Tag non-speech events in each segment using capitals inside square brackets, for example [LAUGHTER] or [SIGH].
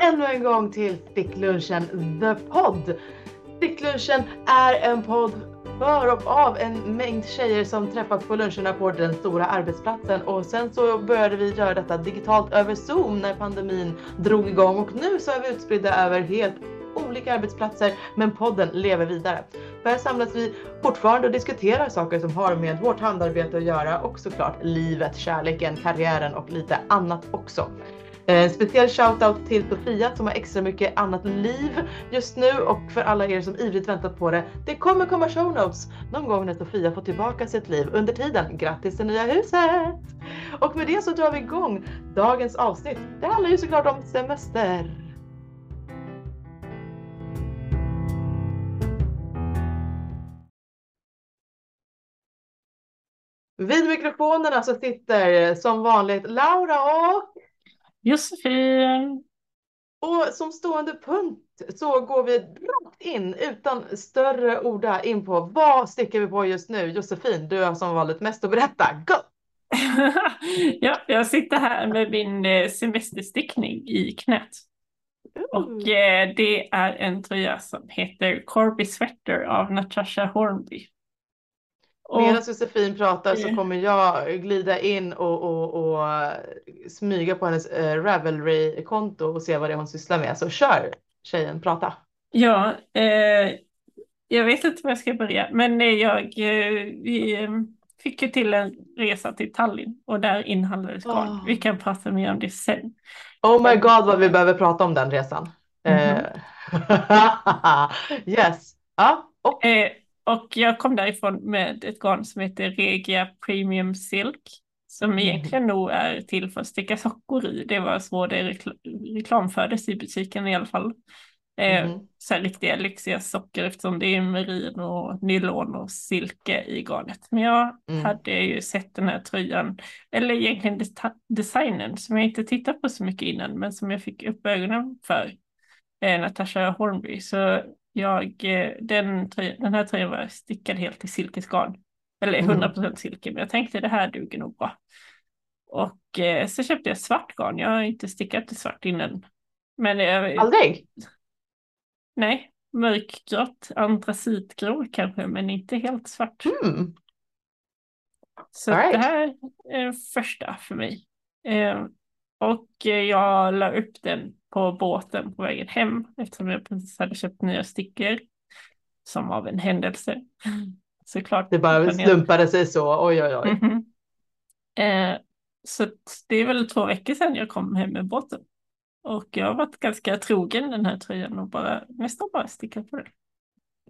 ännu en gång till Sticklunchen The Podd. Sticklunchen är en podd för och av en mängd tjejer som träffats på luncherna på den stora arbetsplatsen och sen så började vi göra detta digitalt över Zoom när pandemin drog igång och nu så är vi utspridda över helt olika arbetsplatser men podden lever vidare. Där samlas vi fortfarande och diskuterar saker som har med vårt handarbete att göra och såklart livet, kärleken, karriären och lite annat också. Eh, speciell shoutout till Sofia som har extra mycket annat liv just nu och för alla er som ivrigt väntat på det. Det kommer komma show notes någon gång när Sofia får tillbaka sitt liv. Under tiden, grattis till nya huset! Och med det så drar vi igång dagens avsnitt. Det handlar ju såklart om semester. Vid mikrofonerna så sitter som vanligt Laura och Josefin. Och som stående punkt så går vi rakt in utan större orda in på vad sticker vi på just nu? Josefin, du har som vanligt mest att berätta. Go! [LAUGHS] ja, jag sitter här med min eh, semesterstickning i knät. Och eh, det är en tröja som heter Corby Sweater av Natasha Hornby. Medan Josefin pratar så kommer jag glida in och, och, och smyga på hennes äh, Ravelry-konto och se vad det är hon sysslar med. Så kör tjejen, prata. Ja, eh, jag vet inte var jag ska börja, men jag eh, vi, eh, fick ju till en resa till Tallinn och där inhandlades garn. Oh. Vi kan prata mer om det sen. Oh my god vad vi behöver prata om den resan. Mm -hmm. [LAUGHS] yes. Ja, och. Eh, och jag kom därifrån med ett garn som heter Regia Premium Silk. Som mm. egentligen nog är till för att sticka sockor i. Det var så det rekl reklamfördes i butiken i alla fall. Mm. så här riktiga lyxiga socker eftersom det är merin och nylon och silke i garnet. Men jag mm. hade ju sett den här tröjan, eller egentligen designen som jag inte tittat på så mycket innan men som jag fick upp ögonen för. Eh, Natasha Hornby. Så jag, eh, den, den här tröjan var stickad helt i silkesgarn. Eller 100% mm. silke, men jag tänkte det här duger nog bra. Och eh, så köpte jag svart garn. Jag har inte stickat i svart innan. Men jag, Aldrig? Nej, mörkgrått, antracitgrå kanske, men inte helt svart. Mm. Så right. det här är första för mig. Eh, och jag la upp den på båten på vägen hem eftersom jag precis hade köpt nya stickor. Som av en händelse. Såklart. Det bara slumpade sig så, oj oj oj. Mm -hmm. eh, så det är väl två veckor sedan jag kom hem med båten. Och jag har varit ganska trogen den här tröjan och bara nästan bara stickat på den.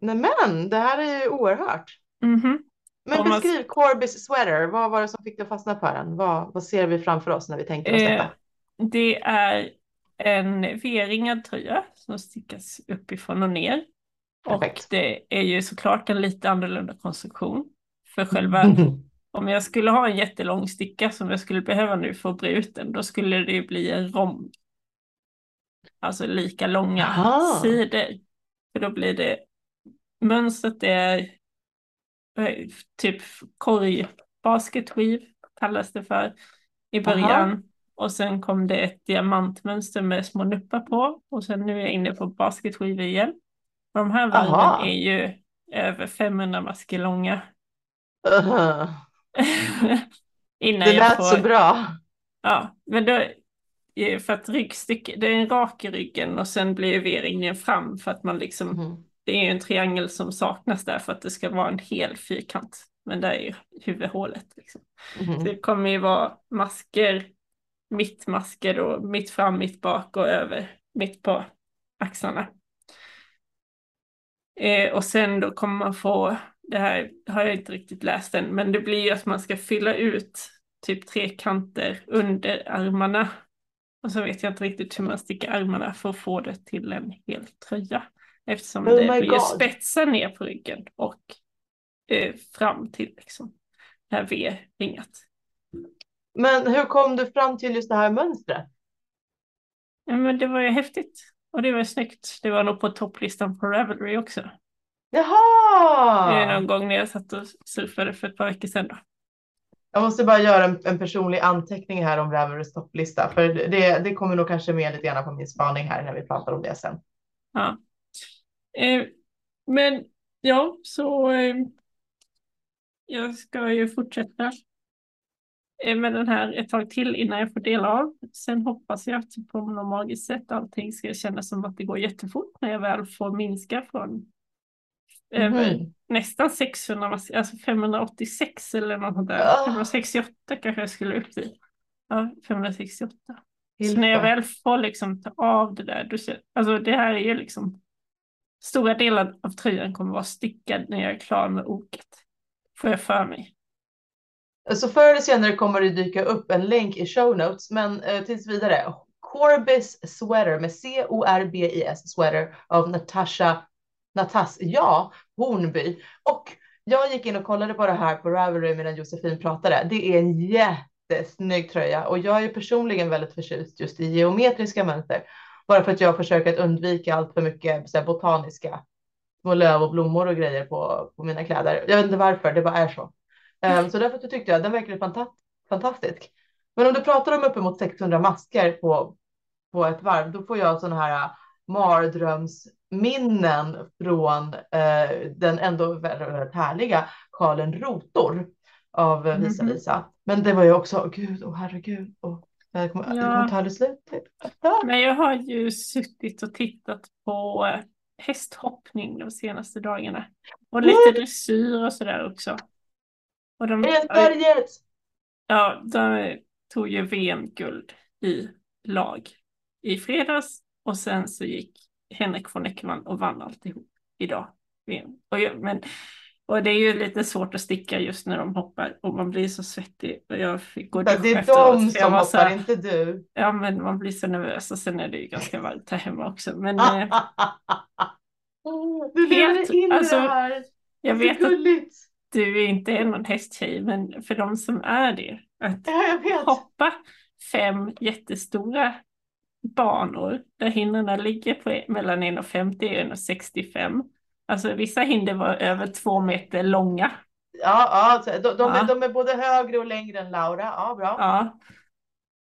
Nämen, det här är ju oerhört. Mm -hmm. Men beskriv man... Corbys sweater, vad var det som fick dig att fastna på den? Vad, vad ser vi framför oss när vi tänker oss detta? Det är en V-ringad tröja som stickas uppifrån och ner. Perfekt. Och det är ju såklart en lite annorlunda konstruktion. För själva, [LAUGHS] om jag skulle ha en jättelång sticka som jag skulle behöva nu för att bre ut den, då skulle det ju bli en rond. Alltså lika långa Aha. sidor. För då blir det, mönstret är eh, typ korg, basketweave kallas det för i början. Aha. Och sen kom det ett diamantmönster med små nuppar på. Och sen nu är jag inne på basketskivor igen. Och de här varven är ju över 500 masker långa. Uh-huh. [LAUGHS] det lät får... så bra. Ja, men då, för att ryggstycke, det är en rak i ryggen och sen blir V-ringen fram för att man liksom, mm. det är ju en triangel som saknas där för att det ska vara en hel fyrkant. Men där är ju huvudhålet. Liksom. Mm. Det kommer ju vara masker mittmasker då, mitt fram, mitt bak och över, mitt på axlarna. Eh, och sen då kommer man få, det här har jag inte riktigt läst än, men det blir ju att man ska fylla ut typ tre kanter under armarna. Och så vet jag inte riktigt hur man sticker armarna för att få det till en hel tröja. Eftersom oh det blir God. spetsar ner på ryggen och eh, fram till liksom det här V-ringat. Men hur kom du fram till just det här mönstret? Ja, men det var ju häftigt och det var snyggt. Det var nog på topplistan på Ravelry också. Jaha! Det är någon gång när jag satt och surfade för ett par veckor sedan. Då. Jag måste bara göra en, en personlig anteckning här om Ravelrys topplista, för det, det kommer nog kanske med lite grann på min spaning här när vi pratar om det sen. Ja. Eh, men ja, så eh, jag ska ju fortsätta med den här ett tag till innan jag får dela av. Sen hoppas jag att på något magiskt sätt allting ska kännas som att det går jättefort när jag väl får minska från Mhm. över nästan 600, alltså 586 eller något sånt där. Ah. 568 kanske jag skulle upp till. Ja, 568. Så Hilfe. när jag väl får liksom ta av det där, då, ser- alltså det här är ju liksom stora delar av tröjan kommer vara stickad när jag är klar med oket. Får jag för mig. Så förr eller senare kommer det dyka upp en länk i show notes, men eh, tills vidare. Corbis Sweater med C-O-R-B-I-S Sweater av Natasha Natas, ja, Hornby. Och jag gick in och kollade på det här på Ravelry medan Josefin pratade. Det är en jättesnygg tröja och jag är personligen väldigt förtjust just i geometriska mönster. Bara för att jag försöker att undvika allt för mycket så här, botaniska små löv och blommor och grejer på, på mina kläder. Jag vet inte varför, det bara är så. Um, så därför tyckte jag den verkade fanta fantastisk. Men om du pratar om uppemot 600 masker på, på ett varv, då får jag sådana här äh, mardrömsminnen från eh, den ändå väldigt, härliga sjalen Rotor av eh, Visa Mhm. Lisa. Men det var ju också, åh gud, åh herregud, och det kommer, det Ja. kommer ta aldrig slut. Men jag har ju suttit och tittat på hästhoppning de senaste dagarna. Och lite dressyr och sådär också. Och de, Esberget! ja, de tog ju VM-guld i lag i fredags. Och sen så gick Henrik von Eckermann och vann alltihop idag. VM. Och, jag, men, och det är ju lite svårt att sticka just när de hoppar och man blir så svettig. Och jag fick gå Det är efteråt, de som hoppar, här- inte du. Ja, men man blir så nervös och sen är det ju ganska varmt här hemma också. Men [LAUGHS] eh, Du lever in alltså, det här. jag vet att. Du inte är någon hästtjej, men för de som är det, att Ja, hoppa fem jättestora banor där hindren ligger på mellan 1,50 och 1,65. Alltså vissa hinder var över två meter långa. Ja, ja, de, de, Ja. Är, de är både högre och längre än Laura. Ja, bra. Ja.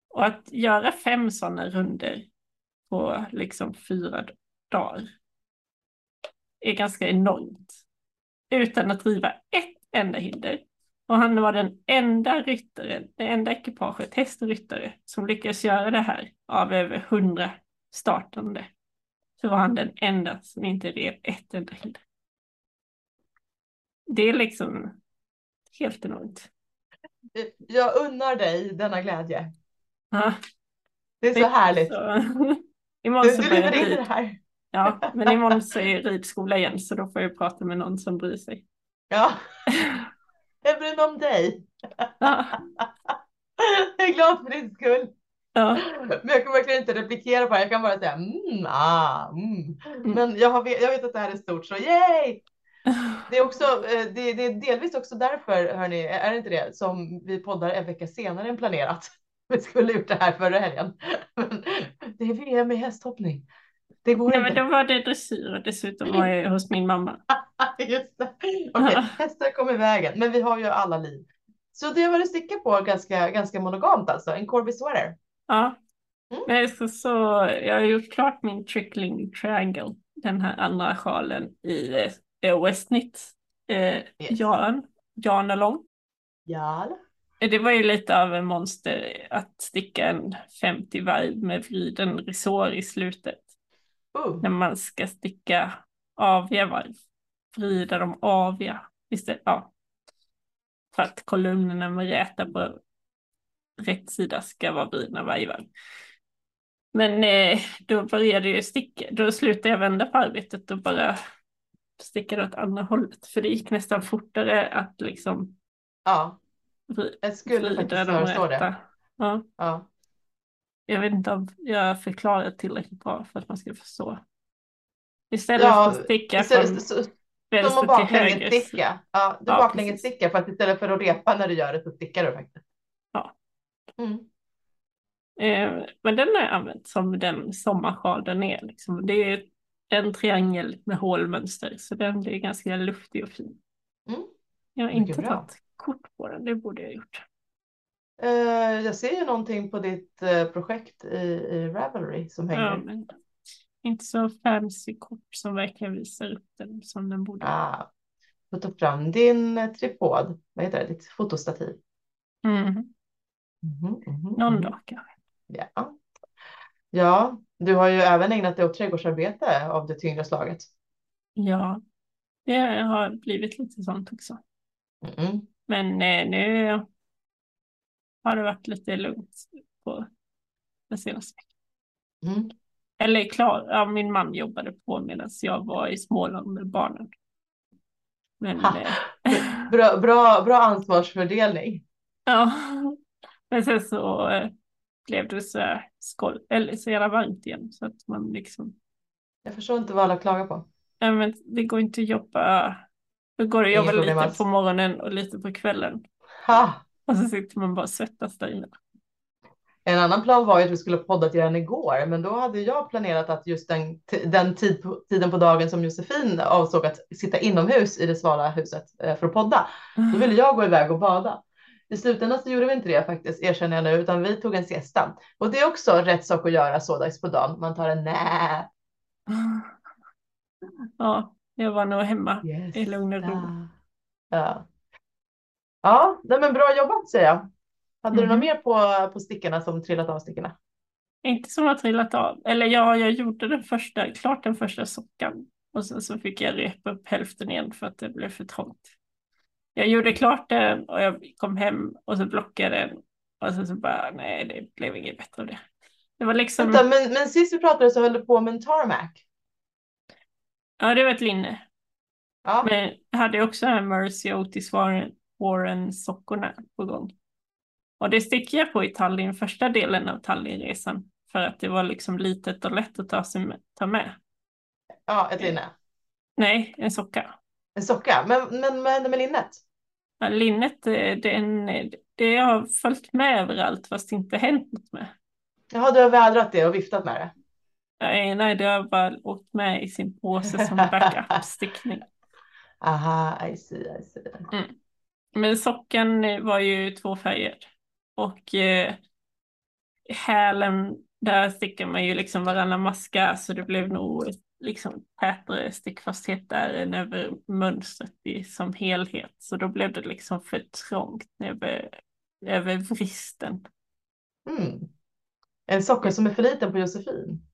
Och att göra fem sådana runder på liksom fyra dagar är ganska enormt. Utan att driva ett enda hinder. Och han var den enda ryttaren, det enda ekipaget, häst och ryttare, som lyckades göra det här av över hundra startande. Så var han den enda som inte rev ett enda hinder. Det är liksom helt enormt. Jag unnar dig denna glädje. Ja, Det är så härligt. Så, [LAUGHS] imorgon så du lever in i det här. Ja, men imorgon så är ridskola igen så då får jag prata med någon som bryr sig. Ja. Jag bryr mig om dig. Ja, [LAUGHS] Jag är glad för din skull. ja, Men jag kan verkligen inte replikera på det. Jag kan bara säga mm, ah, mm. Men jag, har, jag vet att det här är stort, så yay! [LAUGHS] Det är, också, eh, det, det är delvis också därför, hörni, är det inte det, som vi poddar en vecka senare än planerat. [LAUGHS] Vi skulle gjort det här förra helgen. Men det är VM i hästhoppning. Det går Nej, men inte. då var det dressyr och dessutom var jag hos min mamma. [LAUGHS] Just det. Okej, hästar kom i vägen, men vi har ju alla liv. Så det var det sticka på ganska, ganska monogamt alltså, en Corby sweater. Ja. Mm. Nej, så, så jag har gjort klart min trickling triangle, den här andra sjalen i eh, Westnit. Eh, Yes. Jan, Jan är lång. Ja. Eh, Det var ju lite av en monster att sticka en 50 varv med vriden resår i slutet. Uh. när man ska sticka aviga varv. Vrida dem aviga istället. Ja. För att kolumnerna med räta på rätt sida ska vara vridna varje varv. Men eh, då började jag sticka, då slutade jag vända på arbetet och bara stickade åt andra hållet. För det gick nästan fortare att liksom Ja, jag skulle vrida faktiskt föreslå det. Ja, Ja. Jag vet inte om jag förklarar tillräckligt bra för att man ska förstå. Istället Ja, för att sticka Istället, från så, vänster till höger. baklängesticka. Ja, du Ja, baklängesstickar för att istället för att repa när du gör det så stickar du faktiskt. Ja. Mm. Eh, men den har jag använt som den sommarsjal den är. Liksom. Det är en triangel med hålmönster så den blir ganska luftig och fin. Mm. Jag har inte tagit kort på den, det borde jag ha gjort. Eh, jag ser ju någonting på ditt eh, projekt i, i Ravelry som hänger. Ja, men inte så fancy kort som verkligen visar upp den som den borde. Ah, får ta fram din eh, tripod, vad heter det, ditt fotostativ. Mm. Mhm, mhm, Någon mhm. dag kanske. Ja. ja, du har ju även ägnat dig åt trädgårdsarbete av det tyngre slaget. Ja, det har blivit lite sånt också. Mm. Men eh, nu har det varit lite lugnt på den senaste veckan. Mm. Eller klar, ja, min man jobbade på medan jag var i Småland med barnen. Men eh, [LAUGHS] Bra, bra, bra ansvarsfördelning. ja, men sen så eh, blev det så skoj, eller så jävla varmt igen så att man liksom, Jag förstår inte vad alla klagar på. ja, men det går inte att jobba, det går att jobba lite på morgonen och lite på kvällen Ha. [LAUGHS] och så sitter man bara och svettas där inne. En annan plan var ju att vi skulle poddat redan igår, men då hade jag planerat att just den, den tid, tiden på dagen som Josefin avsåg att sitta inomhus i det svala huset eh, för att podda, då ville jag gå iväg och bada. I slutändan så gjorde vi inte det faktiskt, erkänner jag nu, utan vi tog en siesta. Och det är också rätt sak att göra så dags på dagen. Man tar en nap. Ja, jag var nog hemma Yes. i lugn och ro. Ja, ja nej, men bra jobbat säger jag. Hade du Mhm. något mer på, på stickorna som trillat av stickorna? Inte som har trillat av. Eller ja, jag gjorde den första, klart den första sockan. Och sen så fick jag repa upp hälften igen för att det blev för trångt. Jag gjorde klart den och jag kom hem och så blockade den. Och sen så bara, nej det blev inget bättre av det. Det var liksom, Vänta, men, men sist vi pratade så höll du på med en tarmac. ja det var ett linne. Ja, Men jag hade också en Mercy Otis Warren, Warren sockorna på gång. Och det sticker jag på i Tallinn, första delen av Tallinnresan. För att det var liksom litet och lätt att ta, sig med, ta med. ja ett linne. Nej, en socka. En socka. Men, men vad hände med linnet? Ja, linnet, eh, den, det har följt med överallt fast inte hänt något med. Jaha, du har vädrat det och viftat med det. Nej, nej, det har bara åkt med i sin påse som [LAUGHS] backup-stickning. Aha, I see, I see. Men sockan var ju två färger. Och eh, hälen, där stickar man ju liksom varannan maska så det blev nog liksom tätare stickfasthet där än över mönstret i, som helhet. Så då blev det liksom för trångt över, över vristen. Mm. En socka som är för liten på Josefin.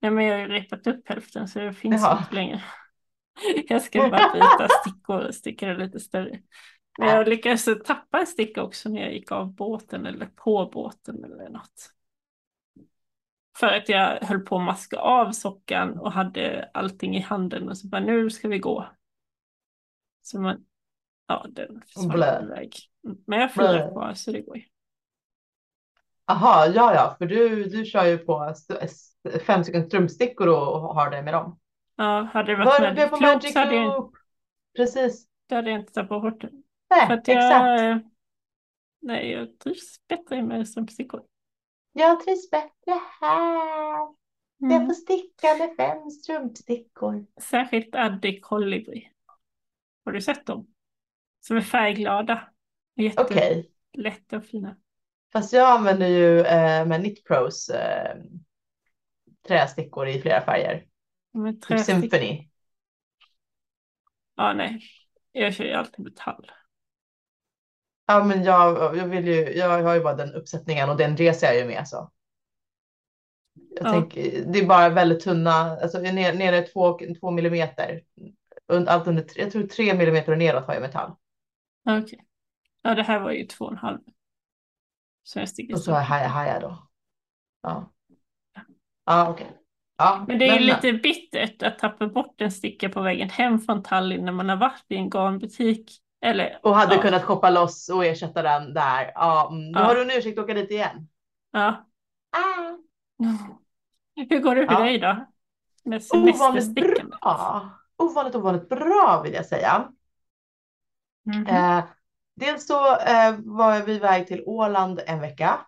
Nej, men jag har ju repat upp hälften så det finns Jaha. inte längre. [LAUGHS] Jag ska bara byta stickor och sticka det lite större. Men jag lyckades tappa en sticka också när jag gick av båten eller på båten eller något. För att jag höll på att maska av sockan och hade allting i handen och så bara nu ska vi gå. Så man, ja den försvann iväg. Men jag Blä. kvar så det går ju. Aha, ja, ja, för du, du kör ju på fem stycken strumpstickor och och har det med dem. Ja, hade det varit Var Magic det Magic så hade jag? Precis. då hade jag inte tappat bort den. Nej, att exakt. jag, nej, jag trivs bättre med strumpstickor. Jag trivs bättre här. Jag Mm. får sticka med fem strumpstickor. Särskilt Addi Colibri. Har du sett dem? Som är färgglada. Jättelätta och fina. fast jag använder ju eh, med Knit Pros eh, trästickor i flera färger. Men Typ Symphony. Ja, nej. Jag kör ju alltid metall. Ja, men jag, jag vill ju, jag har ju bara den uppsättningen och den reser jag ju med så. Jag Ja. tänker, det är bara väldigt tunna, alltså nere, nere två, två millimeter. Allt under, jag tror tre millimeter och neråt har jag metall. Okej. Ja, det här var ju två och en halv. Så jag sticker Och så har jag haja, haja då. Ja. Ja, okej. Ja, Men det är ju lite bittert att tappa bort en sticka på vägen hem från Tallinn när man har varit i en garnbutik. Eller, Och hade ja. kunnat shoppa loss och ersätta den där. Ja, mm, då Ja. har du en ursäkt att åka dit igen. ja. Ah. Hur går det för Ja. dig då? Med Ovanligt bra. Ovanligt, ovanligt bra vill jag säga. Mhm. Eh, dels så eh, var vi iväg till Åland en vecka.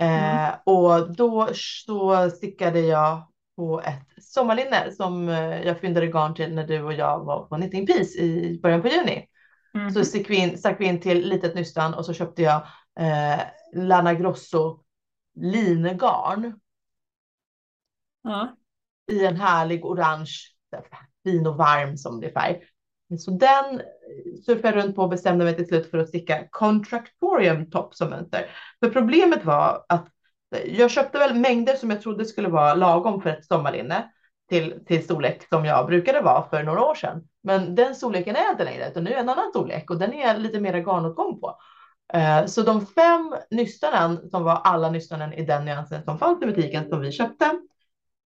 Eh, och då så stickade jag på ett sommarlinne som eh, jag fyndade garn till när du och jag var på Knitting Peace i början på juni. Mhm. Så stack vi in, stack vi in till litet nystan och så köpte jag eh, Lana Grosso linegarn Ja. i en härlig orange, fin och varm som det är färg. Så den surfade jag runt på och bestämde mig till slut för att sticka Contractorium topp som mönster. För problemet var att jag köpte väl mängder som jag trodde skulle vara lagom för ett sommarlinne till, till storlek som jag brukade vara för några år sedan. Men den storleken är inte längre, utan nu är en annan storlek och den är lite mer garnåtgång på. Eh, så de fem nystanen som var alla nystanen i den nyansen som fanns i butiken som vi köpte,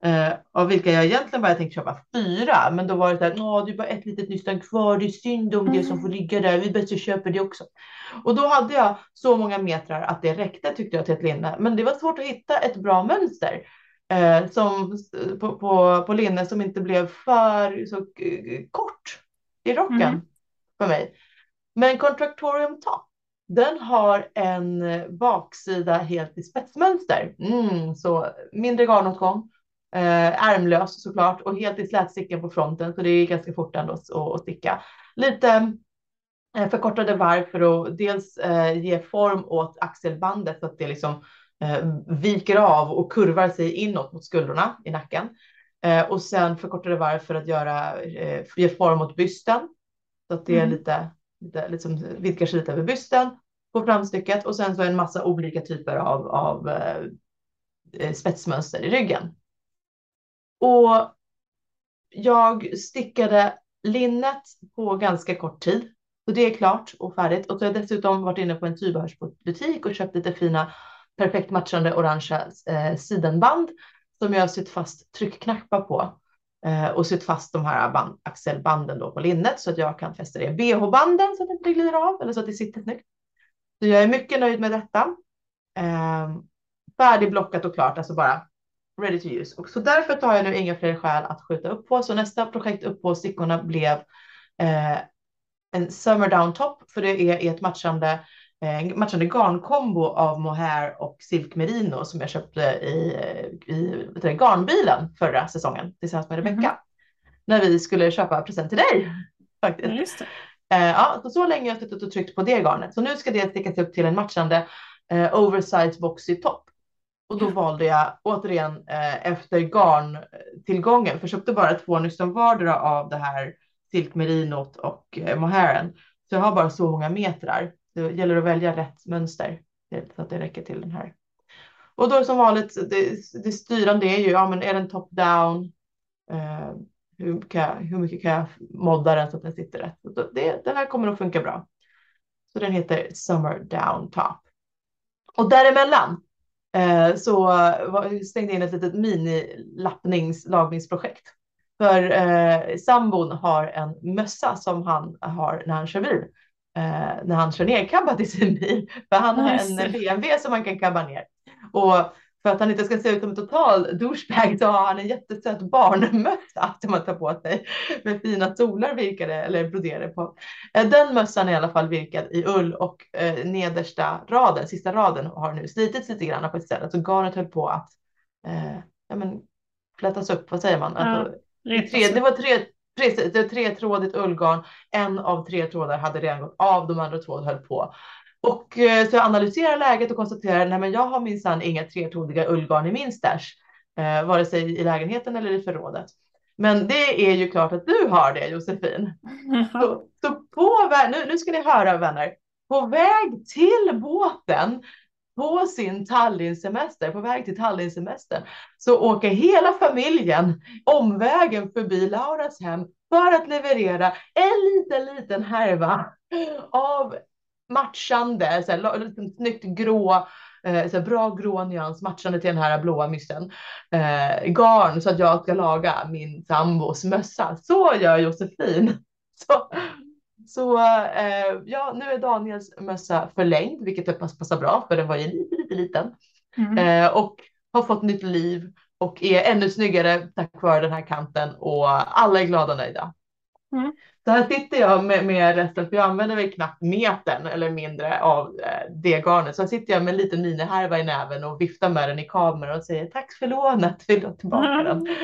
eh, av vilka jag egentligen bara tänkte köpa fyra, men då var det så här, det är bara ett litet nystan kvar, det är synd om det som får ligga där, vi bättre köper det också. Och då hade jag så många metrar att det räckte tyckte jag till ett linne, men det var svårt att hitta ett bra mönster eh, som, på, på, på linne som inte blev för så, kort i rocken Mm. för mig. Men Contractorium Top, den har en baksida helt i spetsmönster. Mm, så mindre garnåtgång, eh, ärmlös såklart och helt i slätsticken på fronten så det är ganska fort ändå att, sticka. Lite eh, förkortade varv för att dels eh, ge form åt axelbandet så att det liksom eh, viker av och kurvar sig inåt mot skuldrorna i nacken. Eh, och sen förkortade varv för att göra, eh, ge form åt bysten så att det är Mm. lite, lite liksom vidgar sig lite över bysten på framstycket och sen så en massa olika typer av, av spetsmönster i ryggen. Och jag stickade linnet på ganska kort tid. Så det är klart och färdigt. Och så har jag dessutom varit inne på en tygbehörsbutik och köpt lite fina perfekt matchande orangea eh, sidenband som jag har sytt fast tryckknappar på eh, och sytt fast de här band, axelbanden då på linnet så att jag kan fästa det i bh-banden så att det inte glider av eller så att det sitter snyggt. Så jag är mycket nöjd med detta. Eh, färdigblockat och klart, alltså bara ready to use. Och så därför tar jag nu inga fler skäl att skjuta upp på. Så nästa projekt upp på stickorna blev eh, en Summer Down Top, för det är i ett matchande, eh, matchande garnkombo av mohair och silk merino som jag köpte i, i vet du, garnbilen förra säsongen tillsammans med Rebecca. Mhm. När vi skulle köpa present till dig. [LAUGHS] Faktiskt. Det. Eh, ja, så, så länge har jag suttit och tryckt på det garnet. Så nu ska det stickas upp till en matchande eh, oversize boxy top. Och då valde jag återigen eh, efter garntillgången, för jag köpte bara två nystan vardera av det här silkmerinot och eh, mohairen. Så jag har bara så många metrar. Det gäller att välja rätt mönster det- så att det räcker till den här. Och då som vanligt, det, det styrande är ju, ja men är den top down? Eh, hur, kan jag, hur mycket kan jag modda den så att den sitter rätt? Så det, den här kommer att funka bra. Så den heter Summer Down Top. Och däremellan eh, så var, stängde jag in ett litet mini-lappningslagningsprojekt. För eh, sambon har en mössa som han har när han kör bil. Eh, när han kör nerkabbat i sin bil. För han har en BMW som man kan kabba ner. Och för att han inte ska se ut som en total douchebag så har han en jättesöt barnmössa som man tar på sig med fina solar virkade eller broderade på. Eh, Den mössan är i alla fall virkad i ull och eh, nedersta raden, sista raden har nu slitits lite grann på ett ställe så garnet höll på att eh, ja, men, flätas upp, vad säger man? Ja, Alltså, tre, det var tre, precis, det var tretrådigt ullgarn. En av tre trådar hade redan gått av, de andra två höll på. Och eh, så jag analyserar läget och konstaterar, nej men jag har minsann inga tretrådiga ullgarn i min stash, eh, vare sig i lägenheten eller i förrådet. Men det är ju klart att du har det Josefin. [LAUGHS] Så, så på nu, nu ska ni höra vänner, på väg till båten på sin Tallinnsemester, på väg till Tallinnsemestern, så åker hela familjen omvägen förbi Lauras hem för att leverera en liten, liten härva av matchande, så här, lite snyggt grå, eh, så här, bra grå nyans matchande till den här blåa myssen. Eh, garn så att jag ska laga min sambos mössa. Så gör Josefin. [LAUGHS] Så, så eh, ja, nu är Daniels mössa förlängd, vilket jag pass- passar bra för den var ju lite, lite liten. Mm. Eh, och har fått nytt liv och är ännu snyggare tack vare den här kanten och alla är glada och nöjda. Mm. Så här sitter jag med, med resten, för jag använder väl knappt metern eller mindre av eh, det garnet. Så här sitter jag med en liten minihärva i näven och viftar med den i kameran och säger tack för lånet, vill du ha tillbaka den? [LAUGHS]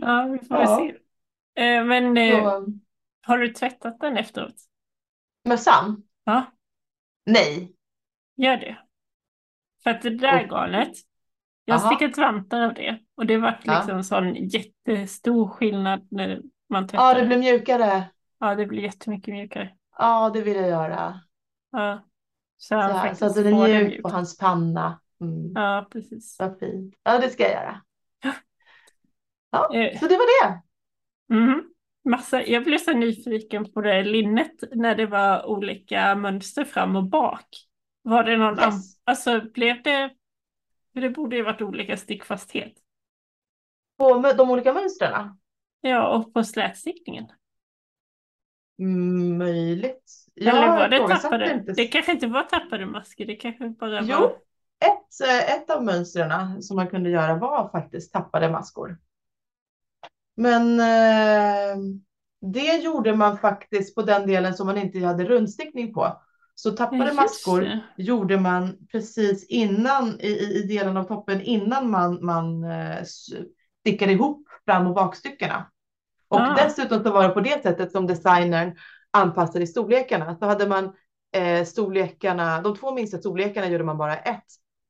Ja, vi får Ja. se. Eh, Men eh, Så, har du tvättat den efteråt? mössan? Ja. Nej. Gör det. För att det där garnet, jag har stickat vantar av det och det var Ja. liksom en sån jättestor skillnad när man tvättar Ja, det blir mjukare. Ja, det blir jättemycket mjukare. Ja, det vill jag göra. Ja. Så Så, han här, faktiskt så att den är mjuk mjukt. på hans panna. Mm. Ja, precis. Vad fint. Ja, det ska jag göra. Ja, Eh. så det var det. Mhm. Massa, jag blev så nyfiken på det linnet när det var olika mönster fram och bak. Var det någon, Yes. alltså blev det, det borde ju varit olika stickfasthet. På de olika mönstren. Ja, och på slätstickningen. Mm, möjligt. Eller Jag var det tappade? inte. Det kanske inte var tappade masker, det kanske bara Jo, var... ett, eh, ett av mönstren som man kunde göra var faktiskt tappade maskor. Men eh, det gjorde man faktiskt på den delen som man inte hade rundstickning på. Så tappade Just maskor det. gjorde man precis innan i, i, delen av toppen innan man, man eh, stickade ihop fram och bakstyckena. Och Ah. dessutom så var det på det sättet som designern anpassade storlekarna. Så hade man eh, storlekarna, de två minsta storlekarna gjorde man bara ett,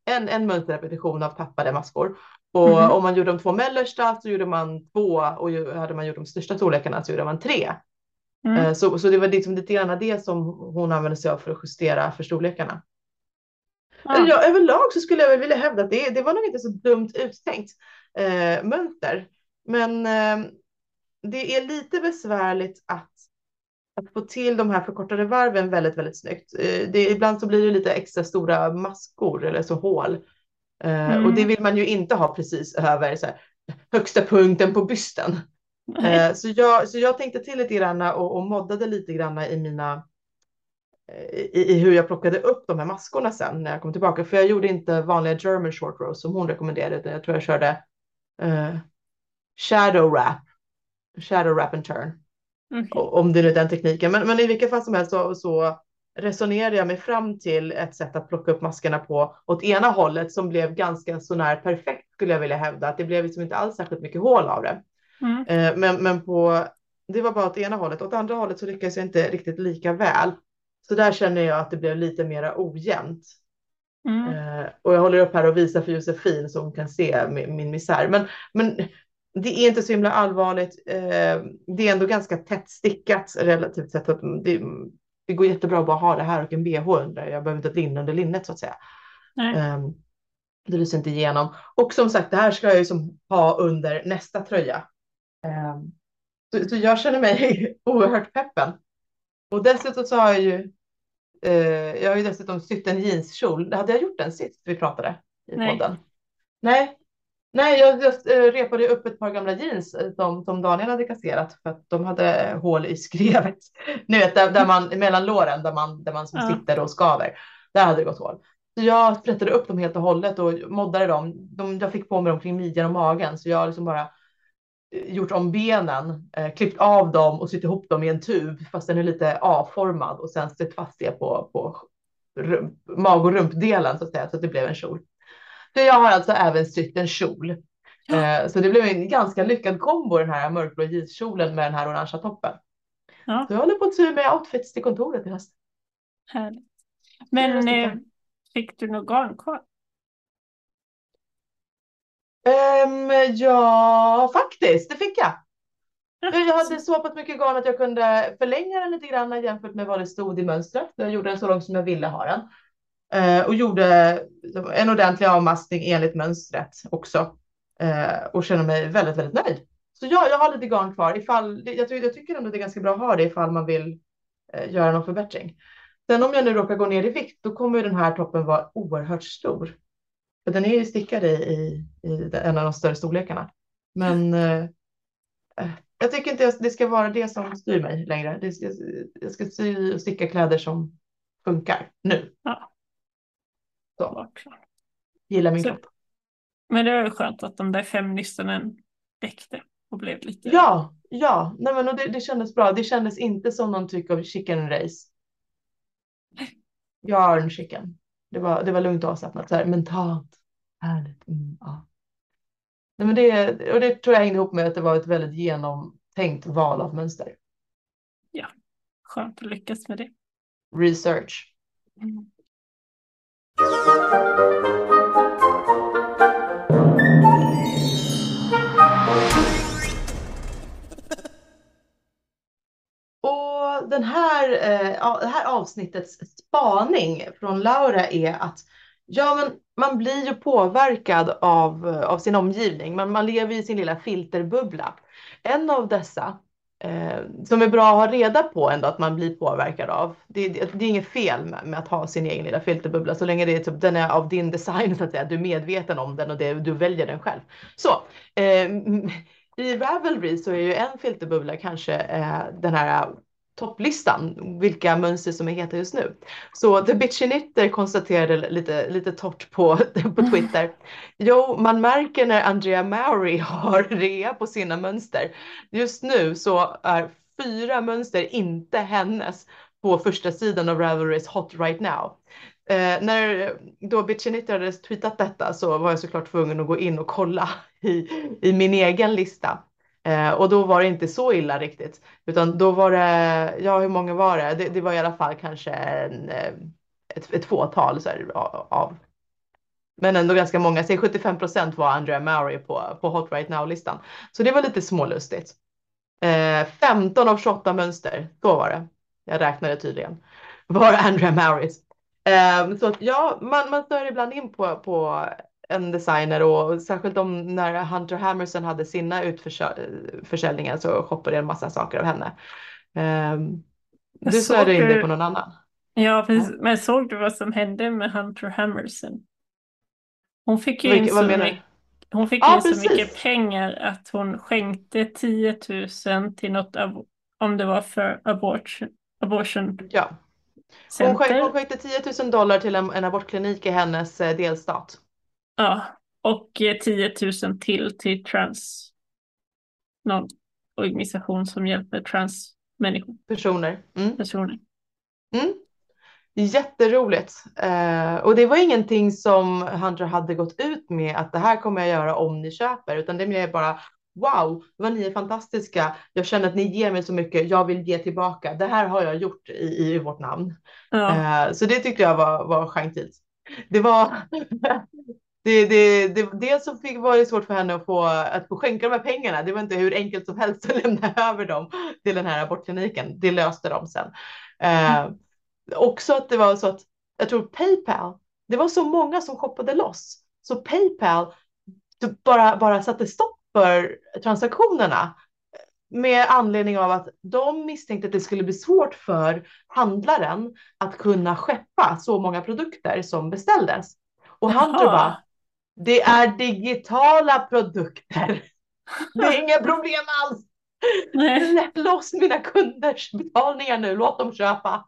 en, en mönsterrepetition av tappade maskor. Och Mhm. om man gjorde de två mellersta så gjorde man två och hade man gjort de största storlekarna så gjorde man tre. Mm. Eh, Så, så det var liksom lite grann det som hon använde sig av för att justera för storlekarna. Ja. Ja, överlag så skulle jag väl vilja hävda att det, det var nog inte så dumt uttänkt eh, mönster. Men eh, det är lite besvärligt att, att få till de här förkortade varven väldigt, väldigt snyggt. Eh, det, ibland så blir det lite extra stora maskor eller så hål. Eh, Mm. Och det vill man ju inte ha precis över så här, högsta punkten på bysten. Eh, Så jag, så jag tänkte till lite grann och, och moddade lite grann i mina i, i hur jag plockade upp de här maskorna sen när jag kom tillbaka. För jag gjorde inte vanliga German short rows som hon rekommenderade, utan jag tror jag körde eh, shadow wrap. Shadow wrap and turn. O- Om det nu är den tekniken. Men, men i vilket fall som helst så, så resonerade jag mig fram till ett sätt att plocka upp maskerna på åt ena hållet som blev ganska så när perfekt skulle jag vilja hävda. Att det blev liksom inte alls särskilt mycket hål av det. Mm. Eh, Men, men på, det var bara åt ena hållet. Åt andra hållet så lyckades jag inte riktigt lika väl. Så där känner jag att det blev lite mera ojämnt. Mm. Eh, och jag håller upp här och visar för Josefin så hon kan se min, min misär. Men, men det är inte så himla allvarligt. Eh, det är ändå ganska tätt stickat relativt sett. Det, det går jättebra att bara ha det här och en bh under. Jag behöver inte ett linne under linnet så att säga. Eh, det lyser inte igenom. Och som sagt, det här ska jag ju som ha under nästa tröja. Eh, så, så jag känner mig [LAUGHS] oerhört peppen. Och dessutom så har jag ju, jag har ju dessutom sytt en jeanskjol. Hade jag gjort den sist vi pratade i Nej. podden? Nej. Nej, jag just, eh, repade upp ett par gamla jeans eh, som, som Daniel hade kasserat för att de hade hål i skrevet. [LAUGHS] Ni vet, där, där man, mellan låren, där man, där man som Ja. sitter och skaver. Där hade det gått hål. Så jag sprättade upp dem helt och hållet och moddade dem. De, jag fick på mig dem kring midjan och magen, så jag liksom bara eh, gjort om benen, eh, klippt av dem och sytt ihop dem i en tub, fast den är lite A-formad och sen sytt fast det på, på mag och rumpdelen så att säga, så att det blev en kjol. Så jag har alltså även sytt en kjol. Eh, så det blev en ganska lyckad kombo den här mörkblå jeanskjolen med den här orangea toppen. Ja. Så jag håller på att sy med outfits till kontoret i höst. Härligt. Men eh, fick du något garn kvar? Ehm, ja, faktiskt, det fick jag. Jag hade så pass mycket garn att jag kunde förlänga den lite grann jämfört med vad det stod i mönstret. Jag gjorde den så långt som jag ville ha den. Eh, och gjorde en ordentlig avmaskning enligt mönstret också. Eh, och känner mig väldigt, väldigt nöjd. Så ja, jag har lite garn kvar. Ifall, jag, ty jag tycker ändå det är ganska bra att ha det ifall man vill eh, göra någon förbättring. Sen om jag nu råkar gå ner i vikt, då kommer den här toppen vara oerhört stor. För den är ju stickad i, i, i en av de större storlekarna. Men eh, eh, jag tycker inte det ska vara det som styr mig längre. Det, jag, jag ska sy och sticka kläder som funkar nu. Ja. Så, gillar min Så- kropp. Men det var ju skönt att de där fem nyssenen räckte och blev lite... Ja, ja, nej men och det, det kändes bra. Det kändes inte som någon typ av chicken race. Yarn chicken. Det var, det var lugnt och avslappnat, så här mentalt. Härligt. Mm, ja. Nej, men det, och det tror jag hängde ihop med att det var ett väldigt genomtänkt val av mönster. Skönt att lyckas med det. Research. Den här, eh, det här avsnittets spaning från Laura är att ja, men man blir ju påverkad av, eh, av sin omgivning. Man, man lever i sin lilla filterbubbla. En av dessa eh, som är bra att ha reda på ändå att man blir påverkad av. Det, det, det är inget fel med, med, att ha sin egen lilla filterbubbla så länge det är typ, den är av din design så att säga. Du är medveten om den och det, du väljer den själv. Så eh, [LAUGHS] i Ravelry så är ju en filterbubbla kanske eh, den här topplistan, vilka mönster som är heta just nu. Så The Bitchy Knitter konstaterade lite, lite torrt på, [LAUGHS] på Twitter. Jo, man märker när Andrea Mowry har [LAUGHS] rea på sina mönster. Just nu så är fyra mönster inte hennes på första sidan av Ravelrys Hot Right Now. Eh, när då Bitchy Knitter hade tweetat detta så var jag såklart tvungen att gå in och kolla [LAUGHS] i, i min egen lista. Eh, och då var det inte så illa riktigt, utan då var det, ja hur många var det? Det, det var i alla fall kanske en, eh, ett, ett fåtal så här, av, men ändå ganska många, säg 75 procent var Andrea Maury på, på Hot Right Now-listan. Så det var lite smålustigt. Eh, 15 av 28 mönster, då var det, jag räknade tydligen, var Andrea Maurys. Eh, så att, ja, man, man stör ibland in på, på en designer och särskilt om när Hunter Hammerson hade sina utförsäljningar så shoppade jag en massa saker av henne. Um, du snöade in dig på någon annan. Ja, precis. men såg du vad som hände med Hunter Hammerson? Hon fick ju Vilke, in så, mycket, hon fick ja, in så mycket pengar att hon skänkte 10 000 till något av, om det var för abort, abortion. Ja. Hon, skänk, hon skänkte 10 000 dollar till en, en abortklinik i hennes eh, delstat. Ja, och 10 000 till till trans, någon organisation som hjälper transmänniskor. Personer. Mm. Personer. Mm. Jätteroligt. Eh, och det var ingenting som Hunter hade gått ut med att det här kommer jag göra om ni köper, utan det är bara wow, vad ni är fantastiska. Jag känner att ni ger mig så mycket. Jag vill ge tillbaka. Det här har jag gjort i, i vårt namn. Ja. Eh, så det tyckte jag var, var gentilt. Det var det, det, det, dels så fick, var det svårt för henne att få, att få skänka de här pengarna. Det var inte hur enkelt som helst att [LAUGHS] lämna över dem till den här abortkliniken. Det löste de sen. Eh, också att det var så att jag tror Paypal, det var så många som shoppade loss. Så Paypal bara, bara satte stopp för transaktionerna med anledning av att de misstänkte att det skulle bli svårt för handlaren att kunna skeppa så många produkter som beställdes. Och Hunter bara, det är digitala produkter. Det är inga problem alls. Släpp loss mina kunders betalningar nu, låt dem köpa.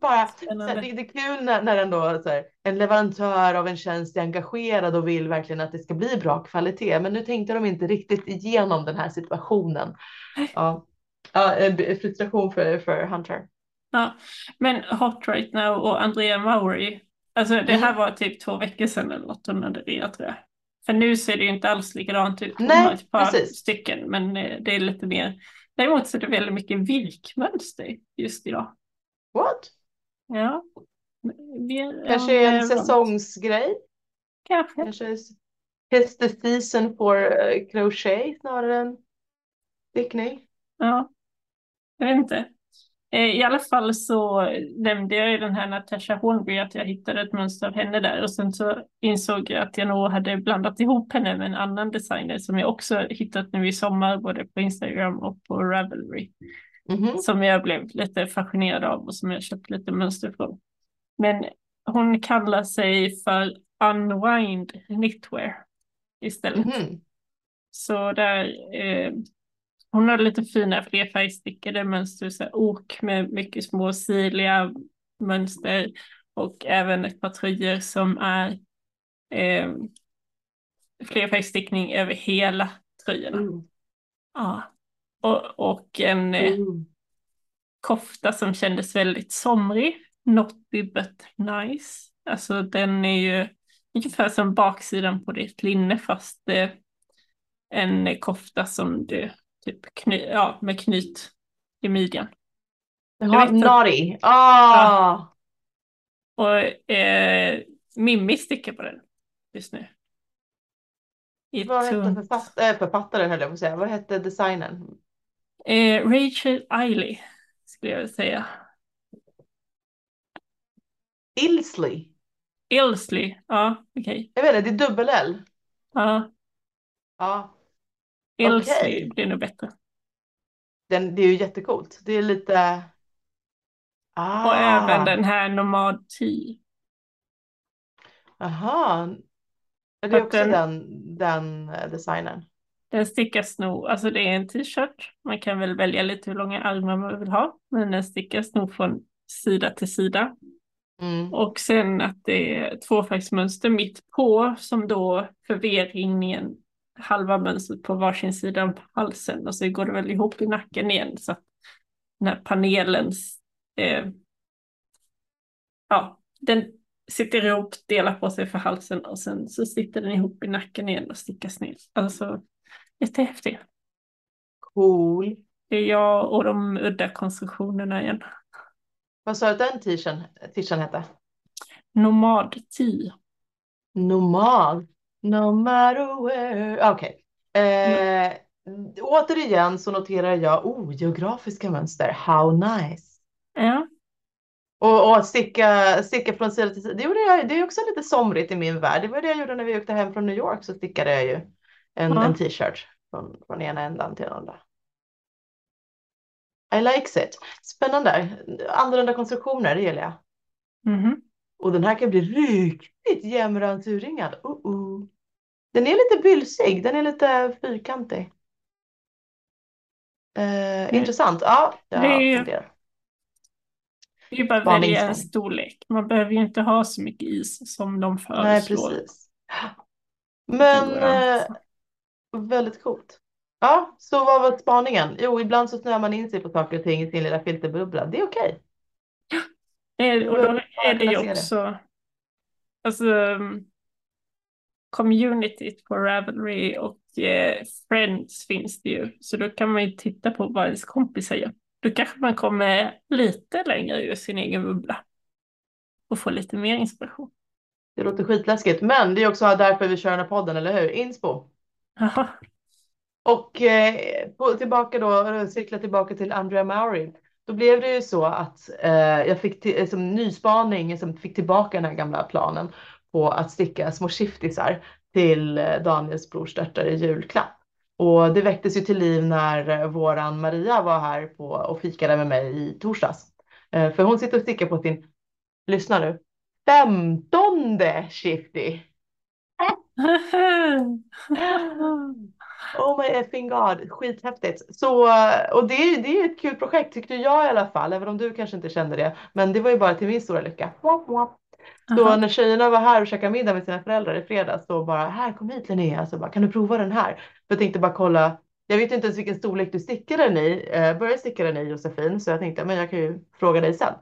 Bara, här, det, det, är kul när, när ändå, här, en leverantör av en tjänst är engagerad och vill verkligen att det ska bli bra kvalitet. Men nu tänkte de inte riktigt igenom den här situationen. Ja, ja frustration för, för Hunter. Ja, men Hot Right Now och Andrea Maury Alltså det här mm. var typ två veckor sedan eller något hon hade det tror jag. För nu ser det ju inte alls likadant ut. Hon har ett par precis. stycken men eh, det är lite mer. Däremot så är det väldigt mycket virkmönster just idag. What? Ja. Mer, Kanske ja, en säsongsgrej? Kanske. Kanske It's the season for crochet snarare än stickning. Ja, jag vet inte. Eh, I alla fall så nämnde jag ju den här Natasha Hornby att jag hittade ett mönster av henne där och sen så insåg jag att jag nog hade blandat ihop henne med en annan designer som jag också hittat nu i sommar både på Instagram och på Ravelry. Mm -hmm. Som jag blev lite fascinerad av och som jag köpt lite mönster från. Men hon kallar sig för Unwind Knitwear istället. Mm -hmm. Så där eh, hon har lite fina flerfärgstickade mönster, så ok med mycket små sirliga mönster och även ett par tröjor som är eh, flerfärgstickning över hela tröjorna. Mm. Ja. Och, och en eh, mm. kofta som kändes väldigt somrig, naughty but nice. Alltså den är ju ungefär som baksidan på ditt linne fast eh, en kofta som du typ kny, ja, med knyt i midjan. Jaha, naughty. Ah! Och eh, Mimmi stickar på den just nu. I Vad hette författ äh, författaren höll jag på att säga. Vad hette designen? Eh, Rachel Eiley skulle jag vilja säga. Ilsley. Ilsley, ja okej. Jag vet inte, det är dubbel-L. Ja, Ja, Ilsley Okej. blir nog bättre. den, det är ju jättecoolt. Det är lite... Ah, Och även den här Nomad T. Aha. Är det också den- den, den eh, designen? Den stickas nog, alltså det är en t-shirt. Man kan väl välja lite hur långa armar man vill ha. Men den stickas nog från sida till sida. Mm. Och sen att det är tvåfärgsmönster mitt på som då för V-ringen halva mönstret på varsin sida av halsen och så går det väl ihop i nacken igen så att den här panelens eh, ja, den sitter ihop, delar på sig för halsen och sen så sitter den ihop i nacken igen och stickas ner. Alltså jättehäftigt. Cool. Det är jag och de udda konstruktionerna igen. Vad sa du att den t-shirten hette? Nomad T. Nomad. No matter where. Okej. Eh, återigen så noterar jag oh, geografiska mönster. How nice. Ja, Och, och sticka, sticka från sida till sida. Det, gjorde jag, det är också lite somrigt i min värld. Det var det jag gjorde när vi åkte hem från New York. Så stickade jag ju en, Ja. en t-shirt från, från ena ändan till den andra. I likes it. Spännande. Annorlunda konstruktioner, det gillar jag. mhm. Och den här kan bli riktigt jämrant urringad. Uh -uh. Den är lite bylsig, den är lite fyrkantig. Eh, intressant. Ja, jag Det är- funderar. Det är bara att välja storlek. Man behöver ju inte ha så mycket is som de Nej, föreslår. precis. Men Ja. eh, väldigt coolt. Ja, så vad var spaningen? Jo, ibland så snöar man in sig på saker och ting i sin lilla filterbubbla. Det är okej. Eh, Och då är det ju också, alltså, um, communityt på Ravelry och eh, Friends finns det ju. Så då kan man ju titta på vad ens kompisar gör. Då kanske man kommer lite längre ur sin egen bubbla. Och får lite mer inspiration. Det låter skitläskigt, men det är också därför vi kör den här podden, eller hur? Inspo. Jaha. Och eh, på, tillbaka då, cirkla tillbaka till Andrea Maury. Då blev det ju så att eh, jag fick som nyspaning, som fick tillbaka den här gamla planen på att sticka små shiftisar till eh, Daniels brorstörtare i julklapp. Och det väcktes ju till liv när eh, våran Maria var här på, och fikade med mig i torsdags. Eh, för hon sitter och stickar på sin, lyssna nu, femtonde shifty. [LAUGHS] Oh my effing god, skithäftigt. Så, och det, är- det är ett kul projekt tyckte jag i alla fall, även om du kanske inte kände det. Men det var ju bara till min stora lycka. Så Aha. när tjejerna var här och käkade middag med sina föräldrar i fredags så bara, här kom hit Linnea, så bara, kan du prova den här? För jag tänkte bara kolla, jag vet inte ens vilken storlek du stickar den i, eh, började sticka den i Josefin, så jag tänkte, men jag kan ju fråga dig sen.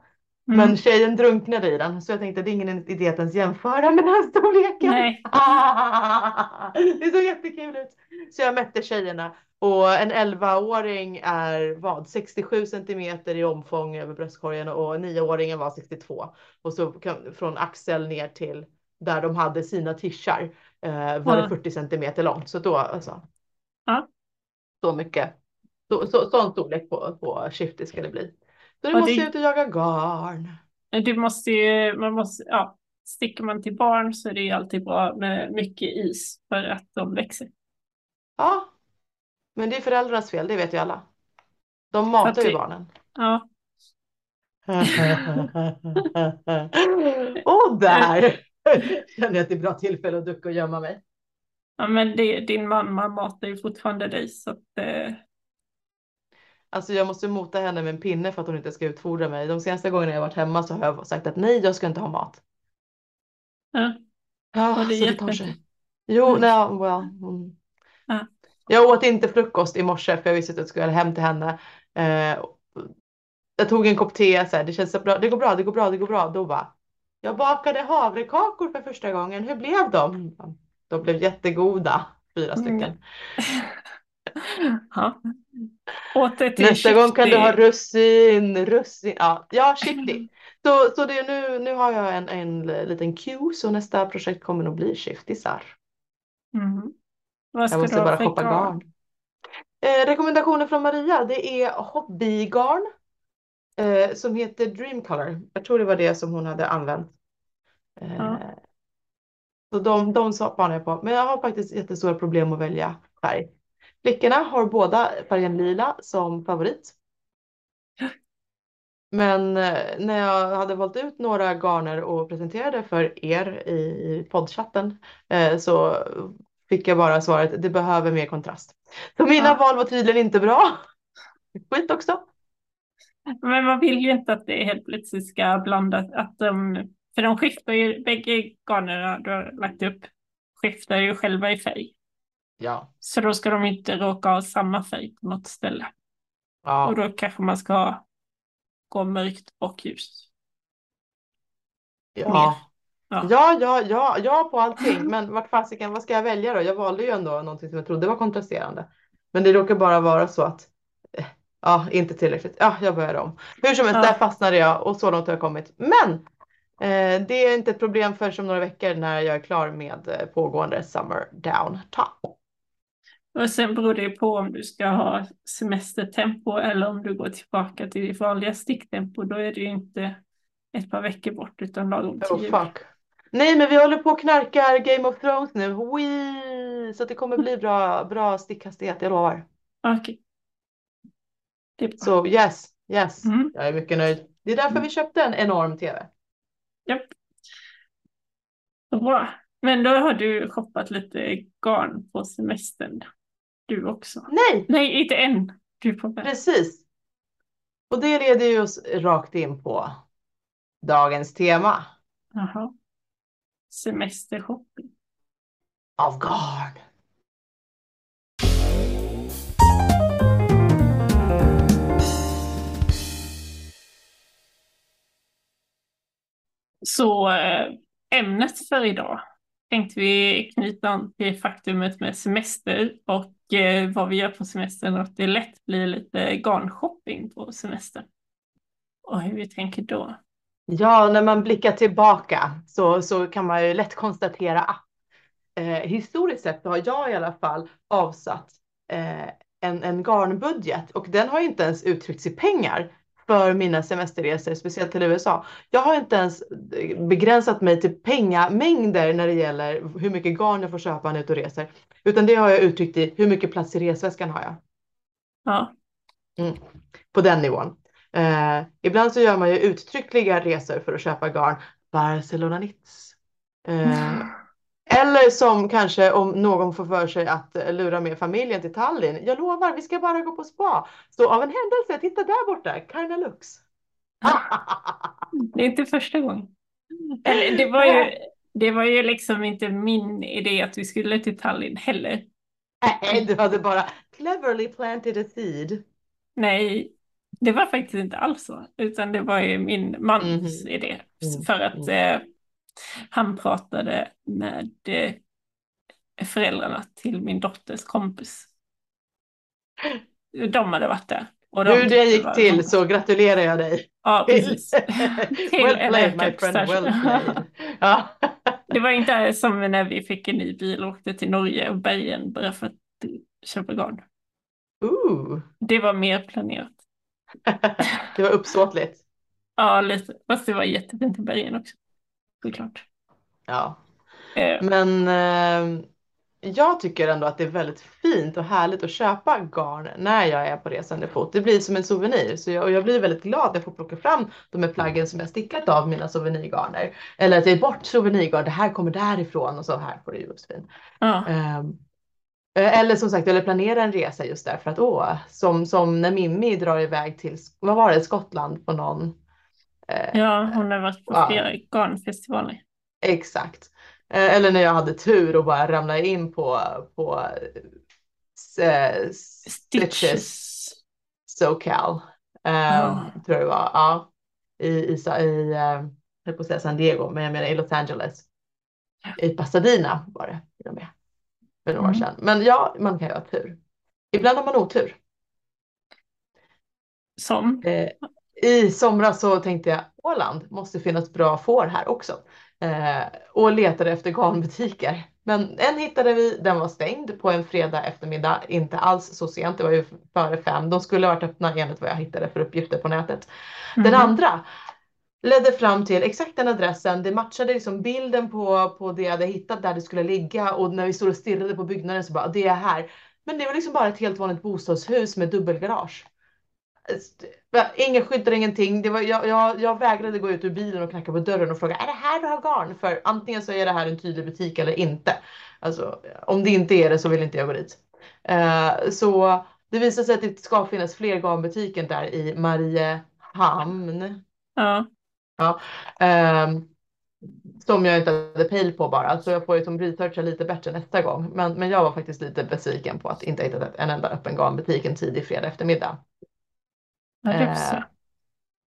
Mm. Men tjejen drunknade i den, så jag tänkte det är ingen idé att ens jämföra med den här storleken. Nej. Ah, [LAUGHS] det såg jättekul ut. Så jag mätte tjejerna och en 11-åring är vad 67 centimeter i omfång över bröstkorgen och 9-åringen var 62. Och så från axel ner till där de hade sina tishar eh, var Ja. det 40 centimeter långt. Så då alltså. Ja. Så mycket. Så, så, sån storlek på, på shifty ska det bli. Nu måste jag ut och jaga garn. Du måste ju, man måste, ja, sticker man till barn så är det ju alltid bra med mycket is för att de växer. Ja, men det är föräldrarnas fel, det vet ju alla. De matar att ju barnen. Ja, [LAUGHS] Och där känner jag att det är bra tillfälle att ducka och gömma mig. ja men det, din mamma matar ju fortfarande dig så att eh, Alltså jag måste mota henne med en pinne för att hon inte ska utfodra mig. De senaste gångerna jag varit hemma så har jag sagt att nej, jag ska inte ha mat. ja, Ja, det så det tar sig. Jo, nej, well. mm. Ja. Jag åt inte frukost i morse för jag visste att jag skulle hem till henne. Eh, jag tog en kopp te, så här, det känns så bra, det går bra, det går bra, det går bra. Då bara, jag bakade havrekakor för första gången, hur blev de? De blev jättegoda, fyra stycken. Mm. [LAUGHS] Ja. Nästa gång kan du ha russin. Russin. Ja, ja Shifty. Så, så det, nu, nu har jag en, en liten cue så nästa projekt kommer nog bli Shiftisar. Mm. Vad Jag ska måste bara shoppa garn? garn. Eh, rekommendationer från Maria, det är hobbygarn eh, som heter Dream Color. Jag tror det var det som hon hade använt. Eh, Ja. Så de, de spanar jag på. Men jag har faktiskt jättestora problem att välja färg. Flickorna har båda färgen lila som favorit. Men eh, när jag hade valt ut några garner och presenterade för er i, poddchatten eh, så fick jag bara svaret det behöver mer kontrast. Så mina Ja. val var tydligen inte bra. Skit också. Men man vill ju inte att det helt plötsligt ska blandas. Att de, för de skiftar ju, bägge garnerna du har lagt upp skiftar ju själva i färg. Ja. Så då ska de inte råka ha samma färg på något ställe. Och Ja. då kanske man ska ha, gå mörkt och ljust. Ja. Ja. Ja, ja, ja, ja på allting. [LAUGHS] Men vart fasiken, vad ska jag välja då? Jag valde ju ändå någonting som jag trodde var kontrasterande. Men det råkar bara vara så att, eh, ja, inte tillräckligt. Ja, jag börjar om. Hur som helst, Ja. där fastnade jag och så långt har jag kommit. Men eh, det är inte ett problem för om några veckor när jag är klar med eh, pågående Summer Down Top. Och sen beror det på om du ska ha semestertempo eller om du går tillbaka till ditt vanliga sticktempo. Då är det ju inte ett par veckor bort utan lagom till Oh jul. fuck. Nej, men vi håller på och knarkar Game of Thrones nu. Wee! Så det kommer bli bra, bra stickhastighet, jag lovar. Okej. Bra. Så yes, yes. Mm. Jag är mycket nöjd. Det är därför vi köpte en enorm TV. Japp. Bra. Men då har du shoppat lite garn på semestern. Du också. Nej, Nej, inte än. Du på väg. precis. Och det leder ju oss rakt in på dagens tema Jaha. Semestershopping. av garn. Så äh, ämnet för idag tänkte vi knyta an till faktumet med semester och Eh, vad vi gör på semestern och att det lätt blir lite garnshopping på semestern. Och hur vi tänker då. Ja, när man blickar tillbaka så, så kan man ju lätt konstatera att eh, historiskt sett har jag i alla fall avsatt eh, en, en garnbudget och den har inte ens uttryckts i pengar för mina semesterresor, speciellt till USA. Jag har inte ens begränsat mig till pengamängder när det gäller hur mycket garn jag får köpa när jag är ute och reser, utan det har jag uttryckt i hur mycket plats i resväskan har jag Ja, på den nivån. Eh, ibland så gör man ju uttryckliga resor för att köpa garn. Barcelona Knits. Eh, [LAUGHS] eller som kanske om någon får för sig att eh, lura med familjen till Tallinn. Jag lovar, vi ska bara gå på spa. Så av en händelse, titta där borta, Carna Lux. [LAUGHS] det är inte första gången. Eller det var ju, det var ju liksom inte min idé att vi skulle till Tallinn heller. Nej, du hade bara cleverly planted a seed. Nej, det var faktiskt inte alls så, utan det var ju min mans Mhm. idé. Mm, För att eh, han pratade med eh, föräldrarna till min dotters kompis. De hade varit där. Och de Hur det gick var till så gratulerar jag dig. Ja, [LAUGHS] precis. well played my friend, well played. [LAUGHS] Ja. Det var inte som när vi fick en ny bil och åkte till Norge och Bergen bara för att köpa garn. Ooh. Det var mer planerat. [LAUGHS] Det var uppsåtligt. Ja, lite. Fast det var jättefint i Bergen också. Såklart. Ja. Eh, Men eh, jag tycker ändå att det är väldigt fint och härligt att köpa garn när jag är på resande fot. Det blir som en souvenir så jag, och jag blir väldigt glad att jag får plocka fram de här plaggen som jag stickat av mina souvenirgarner. Eller att jag är bort souvenirgarn, det här kommer därifrån och så här får det ju fint. ja. Ehm, eh, eller som sagt, eller planera en resa just därför att åh, som, som när Mimmi drar iväg till, vad var det, Skottland på någon ja, hon har varit på Ja. flera garnfestivaler. Exakt. Eh, Eller när jag hade tur och bara ramlade in på, på eh, Stitches. SoCal. Um, Ja. Tror jag det var. Ja. I, i, i eh, jag på att säga San Diego, men jag menar i Los Angeles. I Pasadena var det till och med. För några år Mm. sedan. Men ja, man kan ju ha tur. ibland har man otur. Som? Eh, I somras så tänkte jag Åland måste finnas bra får här också. Eh, och letade efter garnbutiker. Men en hittade vi, den var stängd på en fredag eftermiddag, inte alls så sent, det var ju före fem. De skulle ha varit öppna enligt vad jag hittade för uppgifter på nätet. Den Mhm. andra ledde fram till exakt den adressen. Det matchade liksom bilden på, på det jag hade hittat där det skulle ligga och när vi stod och stirrade på byggnaden så bara det är här. Men det var liksom bara ett helt vanligt bostadshus med dubbelgarage. Ingen skyddar ingenting. Det var, jag, jag, jag vägrade gå ut ur bilen och knacka på dörren och fråga är det här du har garn? För antingen så är det här en tydlig butik eller inte. Alltså, om det inte är det så vill inte jag gå dit. Eh, så det visar sig att det ska finnas fler garnbutiker där i Mariehamn. Ja. Ehm, som jag inte hade pejl på bara, så jag får ju som researcha lite bättre nästa gång. Men, men jag var faktiskt lite besviken på att inte ha hittat en enda öppen garnbutik en tidig fredag eftermiddag. Ja, Eh, så.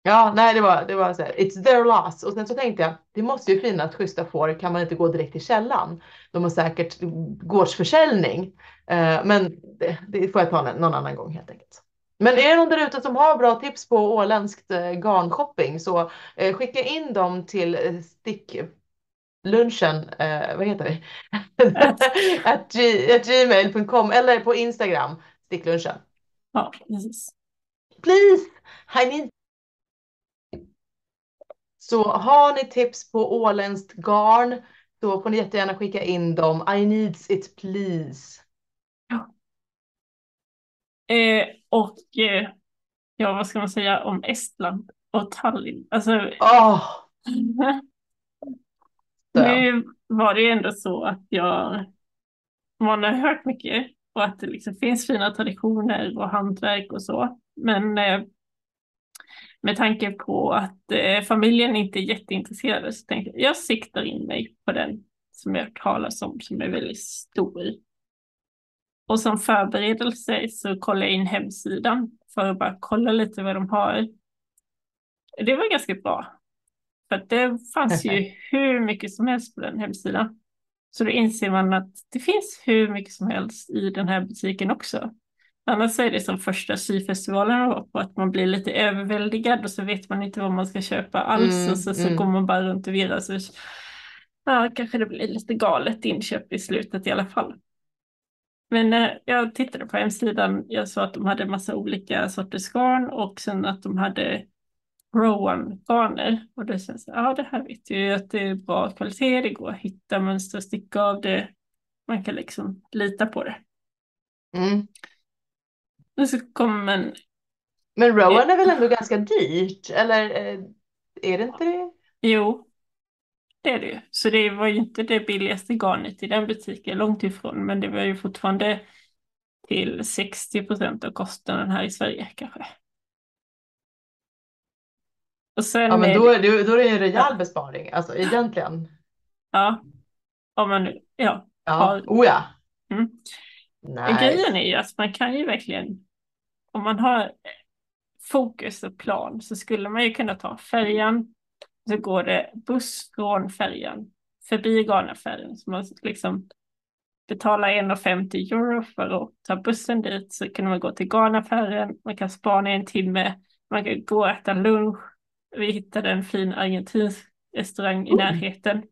Ja, nej, det var, det var så här, it's their loss. Och sen så tänkte jag, det måste ju finnas schyssta får, kan man inte gå direkt till källan? De har säkert gårdsförsäljning, eh, men det, det får jag ta någon annan gång helt enkelt. Men är det någon där ute som har bra tips på åländskt eh, garnshopping så skicka in dem till eh, sticklunchen, eh, vad heter det? [LAUGHS] at, g- at gmail.com eller på Instagram, sticklunchen. Ja, precis. Please, I need Så har ni tips på åländskt garn så får ni jättegärna skicka in dem. I needs it please. Eh, och eh, ja, vad ska man säga om Estland och Tallinn? Alltså, så. [LAUGHS] nu var det ju ändå så att jag, man har hört mycket och att det liksom finns fina traditioner och hantverk och så. Men eh, med tanke på att eh, familjen inte är jätteintresserade så tänkte jag, jag siktar in mig på den som jag talas om som är väldigt stor. Och som förberedelse så kollade jag in hemsidan för att bara kolla lite vad de har. Det var ganska bra. För det fanns ju hur mycket som helst på den hemsidan. Så då inser man att det finns hur mycket som helst i den här butiken också. Annars är det som första syfestivalen var på att man blir lite överväldigad och så vet man inte vad man ska köpa alls Mm, och så, så mm. går man bara runt och virrar. Så, ja, kanske det blir lite galet inköp i slutet i alla fall. Men eh, jag tittade på hemsidan, jag såg att de hade massa olika sorters garn och sen att de hade Rowan-garner. Och det känns, ja det här vet jag ju att det är bra kvalitet, det går att hitta mönster och sticka av det. Man kan liksom lita på det. Mm. Och så kommer man, Men Rowan är väl ändå ganska dyrt? Eller eh, är det inte det? jo, det är det ju. Så det var ju inte det billigaste garnet i den butiken, långt ifrån, men det var ju fortfarande till 60 procent av kostnaden här i Sverige kanske. Och sen Ja, men då är det, då är det en rejäl besparing. Alltså egentligen. Ja, om man nu, ja. Ja, Har- oh ja. Mm. Nice. grejen är ju att man kan ju verkligen, om man har fokus och plan så skulle man ju kunna ta färjan, så går det buss från färjan förbi garnaffären, så man liksom betalar 1,50 euro för att ta bussen dit, så kan man gå till garnaffären, man kan spana en timme, man kan gå och äta lunch. Vi hittade en fin argentinsk restaurang i närheten.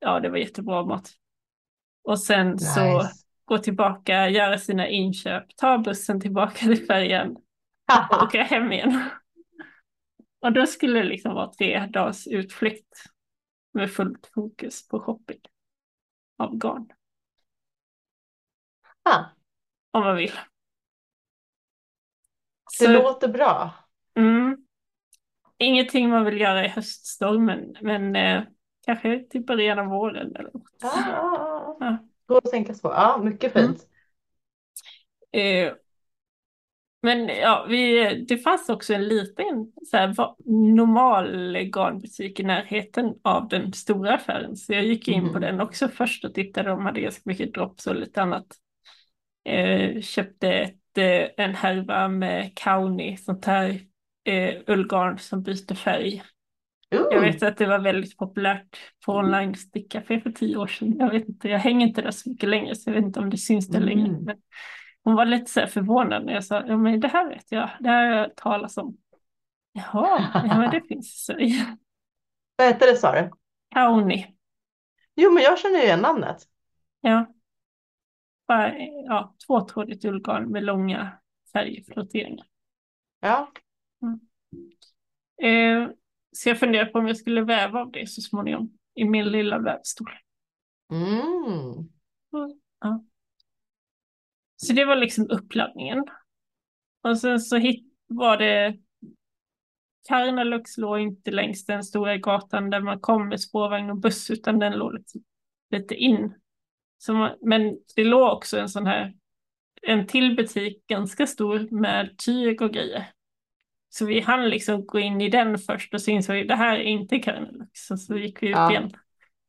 Ja, det var jättebra mat. Och sen så Nice. Gå tillbaka, göra sina inköp, ta bussen tillbaka till färjan och åka hem igen. Och då skulle det liksom vara tre dagars utflykt med fullt fokus på shopping av garn, Ah, om man vill. det Så, låter bra. mm, ingenting man vill göra i höststormen, men eh, kanske till början av våren eller något. Ja, ja, ja. Ja. Går att tänka så. Ja, mycket Mm. fint. Eh, men ja, vi, det fanns också en liten så här, normal garnbutik i närheten av den stora affären. Så jag gick in på Mhm. den också först och tittade. De hade ganska mycket drops och lite annat. Eh, köpte ett, eh, en härva med kauni, sånt här eh, ullgarn som byter färg. Jag vet att det var väldigt populärt på online stickcafé för tio år sedan. Jag vet inte, jag hänger inte där så mycket längre så jag vet inte om det syns där längre. Mm. Men hon var lite så förvånad när jag sa, ja men det här vet jag, det här har jag talat om. Jaha, ja men det [LAUGHS] finns i Sverige. Vad heter det sa du? Kauni. Jo, men jag känner igen namnet. Ja. Bara, ja, tvåtrådigt ullgarn med långa färgflotteringar. Ja. Eh, så jag funderar på om jag skulle väva av det så småningom i min lilla vävstol. Mm. Ja. Så det var liksom uppladdningen. Och sen så hit, var det Karnalux låg inte längs den stora gatan där man kom med spårvagn och buss utan den låg liksom lite in. Man, men det låg också en sån här en till butik ganska stor med tyg och grejer. Så vi hann liksom gå in i den först och så insåg vi det här är inte Karnalux. Och så gick vi ut Ja. igen.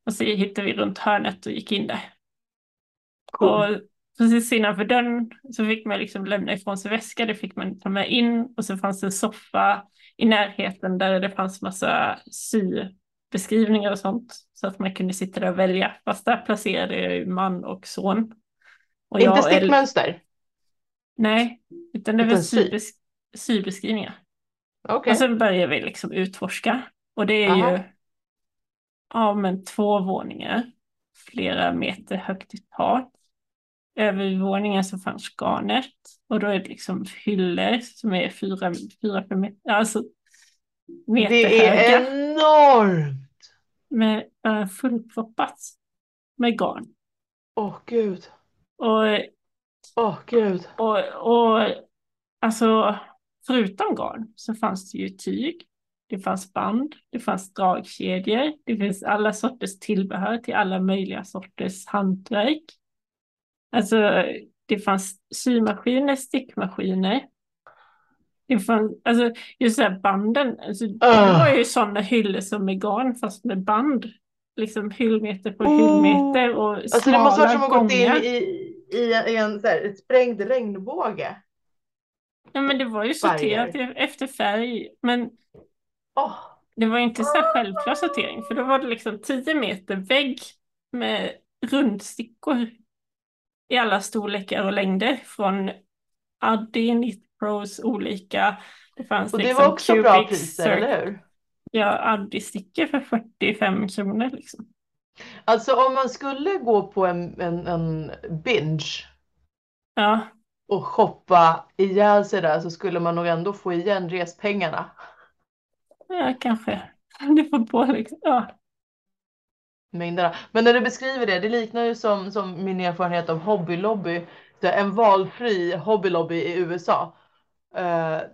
Och så hittade vi runt hörnet och gick in där. Cool. Och precis innanför dörren så fick man liksom lämna ifrån sig väska, det fick man ta med in och så fanns det en soffa i närheten där det fanns massa sybeskrivningar och sånt så att man kunde sitta där och välja. Fast där placerade jag ju man och son. Och Inte stickmönster? Nej, utan det var Utan sy. sybes sybeskrivningar. Okej. Och sen började vi liksom utforska. Och det är Aha. ju ja, men två våningar, flera meter högt i tak. Över våningen så fanns garnet och då är det liksom hyllor som är fyra, fyra fem meter, alltså meter Det är höga enormt! med uh, fullproppat med garn. Åh gud. Och, Åh gud. och, och alltså förutom garn så fanns det ju tyg, det fanns band, det fanns dragkedjor, det finns alla sorters tillbehör till alla möjliga sorters hantverk. Alltså det fanns symaskiner, stickmaskiner. Det fanns, alltså just här banden, alltså, det Ah. var ju sådana hyllor som med garn fast med band. Liksom hyllmeter på Oh. hyllmeter och Alltså det måste vara som att smala gått in i, i en, i en så här, ett sprängd regnbåge. Ja, men det var ju sorterat e- efter färg. Men Åh, det var inte så självklar sortering. För då var det liksom 10 meter vägg med rundstickor i alla storlekar och längder. Från Knit Pros, olika. Det fanns och det liksom var också bra Cubic priser, Circle. eller hur? Ja, Addi-stickor för 45 kronor liksom. Alltså om man skulle gå på en, en, en binge Ja, och shoppa ihjäl sig där så skulle man nog ändå få igen respengarna. ja kanske. Det får på liksom. Ja. Mängderna. Men när du beskriver det, det liknar ju som, som min erfarenhet av Hobby Lobby. En valfri Hobby Lobby i USA. eh,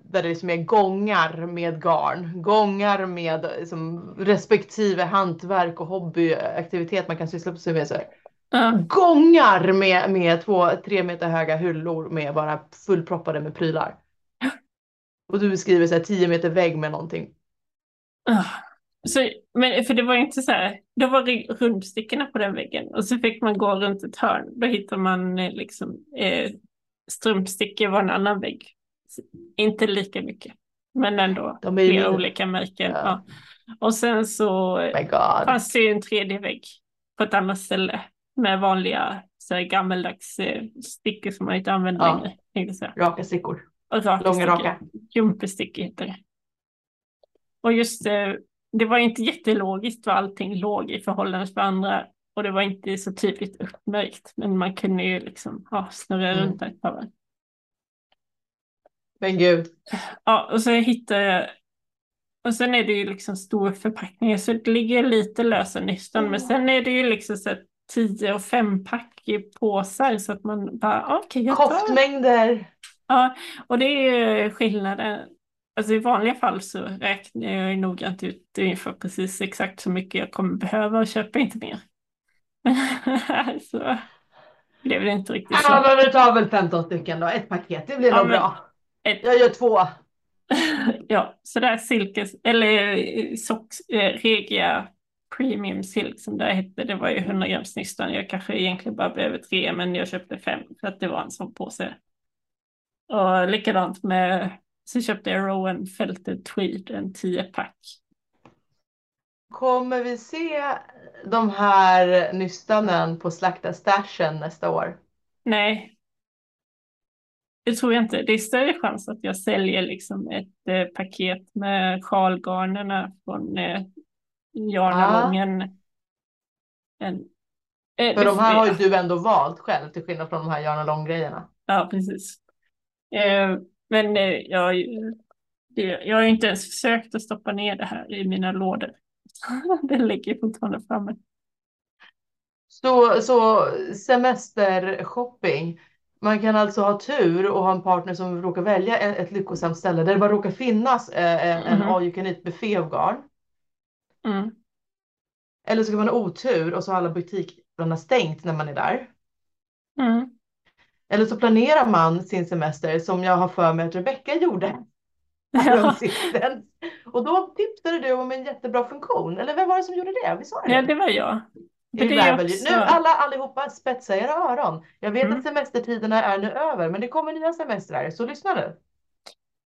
där det liksom är gångar med garn, gångar med liksom, respektive hantverk och hobbyaktivitet man kan syssla sig med. Så här. Ja. Gångar med, med två, tre meter höga hyllor med bara fullproppade med prylar. Och du beskriver så här 10 meter vägg med någonting. Ah. Så, men för det var inte så här, då var det rundstickorna på den väggen och så fick man gå runt ett hörn. Då hittar man eh, liksom eh, strumpstickor var en annan vägg. Inte lika mycket, men ändå De är ju flera mindre. olika märken. Ja. Ja. Och sen så Oh fanns det ju en tredje vägg på ett annat ställe med vanliga så här, gammeldags eh, stickor som man inte använder Ja. längre. tänkte säga. Raka stickor. Och raka Långa stickor. raka. Jumpestickor heter det. Och just det, det var inte jättelogiskt vad allting låg i förhållande till varandra. Och det var inte så tydligt uppmärkt. Men man kunde ju liksom ja, snurra Mm. runt ett par varv. Men gud. Ja, och så hittade jag och sen är det ju liksom stor förpackningar så det ligger lite lösa nystan. Men sen är det ju liksom så här 10 och 5 pack i påsar så att man bara okej jag tar. Koftmängder. Ja, och det är ju skillnaden. Alltså i vanliga fall så räknar jag noggrant ut ungefär precis exakt så mycket jag kommer behöva och köper inte mer. Men [LAUGHS] här så blev det inte riktigt Ja, så. men vi tar väl 15 stycken då. Ett paket, det blir Ja, nog bra. Ett, Jag gör två. [LAUGHS] ja, så där silkes, eller eh, socks, eh, Regia Premium Silk som det hette, det var ju 100 grams nystan. Jag kanske egentligen bara behöver tre, men jag köpte fem för att det var en sån påse. Och likadant med, så köpte jag Rowan Felted Tweed, en 10-pack. Kommer vi se de här nystanen på Slakta Stashen nästa år? Nej, det tror jag inte. Det är större chans att jag säljer liksom ett eh, paket med sjalgarnerna från eh, Jarnalången. än- eh, För de här har ju du ändå valt själv till skillnad från de här Jarna Lång-grejerna. Ja, precis. Eh, men eh, jag, det, jag har ju inte ens försökt att stoppa ner det här i mina lådor. [LAUGHS] Det ligger fortfarande framme. Så, så semestershopping. Man kan alltså ha tur och ha en partner som råkar välja ett, lyckosamt ställe där det bara råkar finnas eh, en, en Mhm. all you can eat buffé av garn. Mm. Eller så kan man ha otur och så har alla butikerna stängt när man är där. Mm. Eller så planerar man sin semester som jag har för mig att Rebecca gjorde Ja. Och då tipsade du om en jättebra funktion. Eller vem var det som gjorde det? Vi sa det. ja, det var jag. Det är Ravelry. också... Nu alla allihopa spetsa era öron. Jag vet Mm. att semestertiderna är nu över men det kommer nya semestrar så lyssna nu.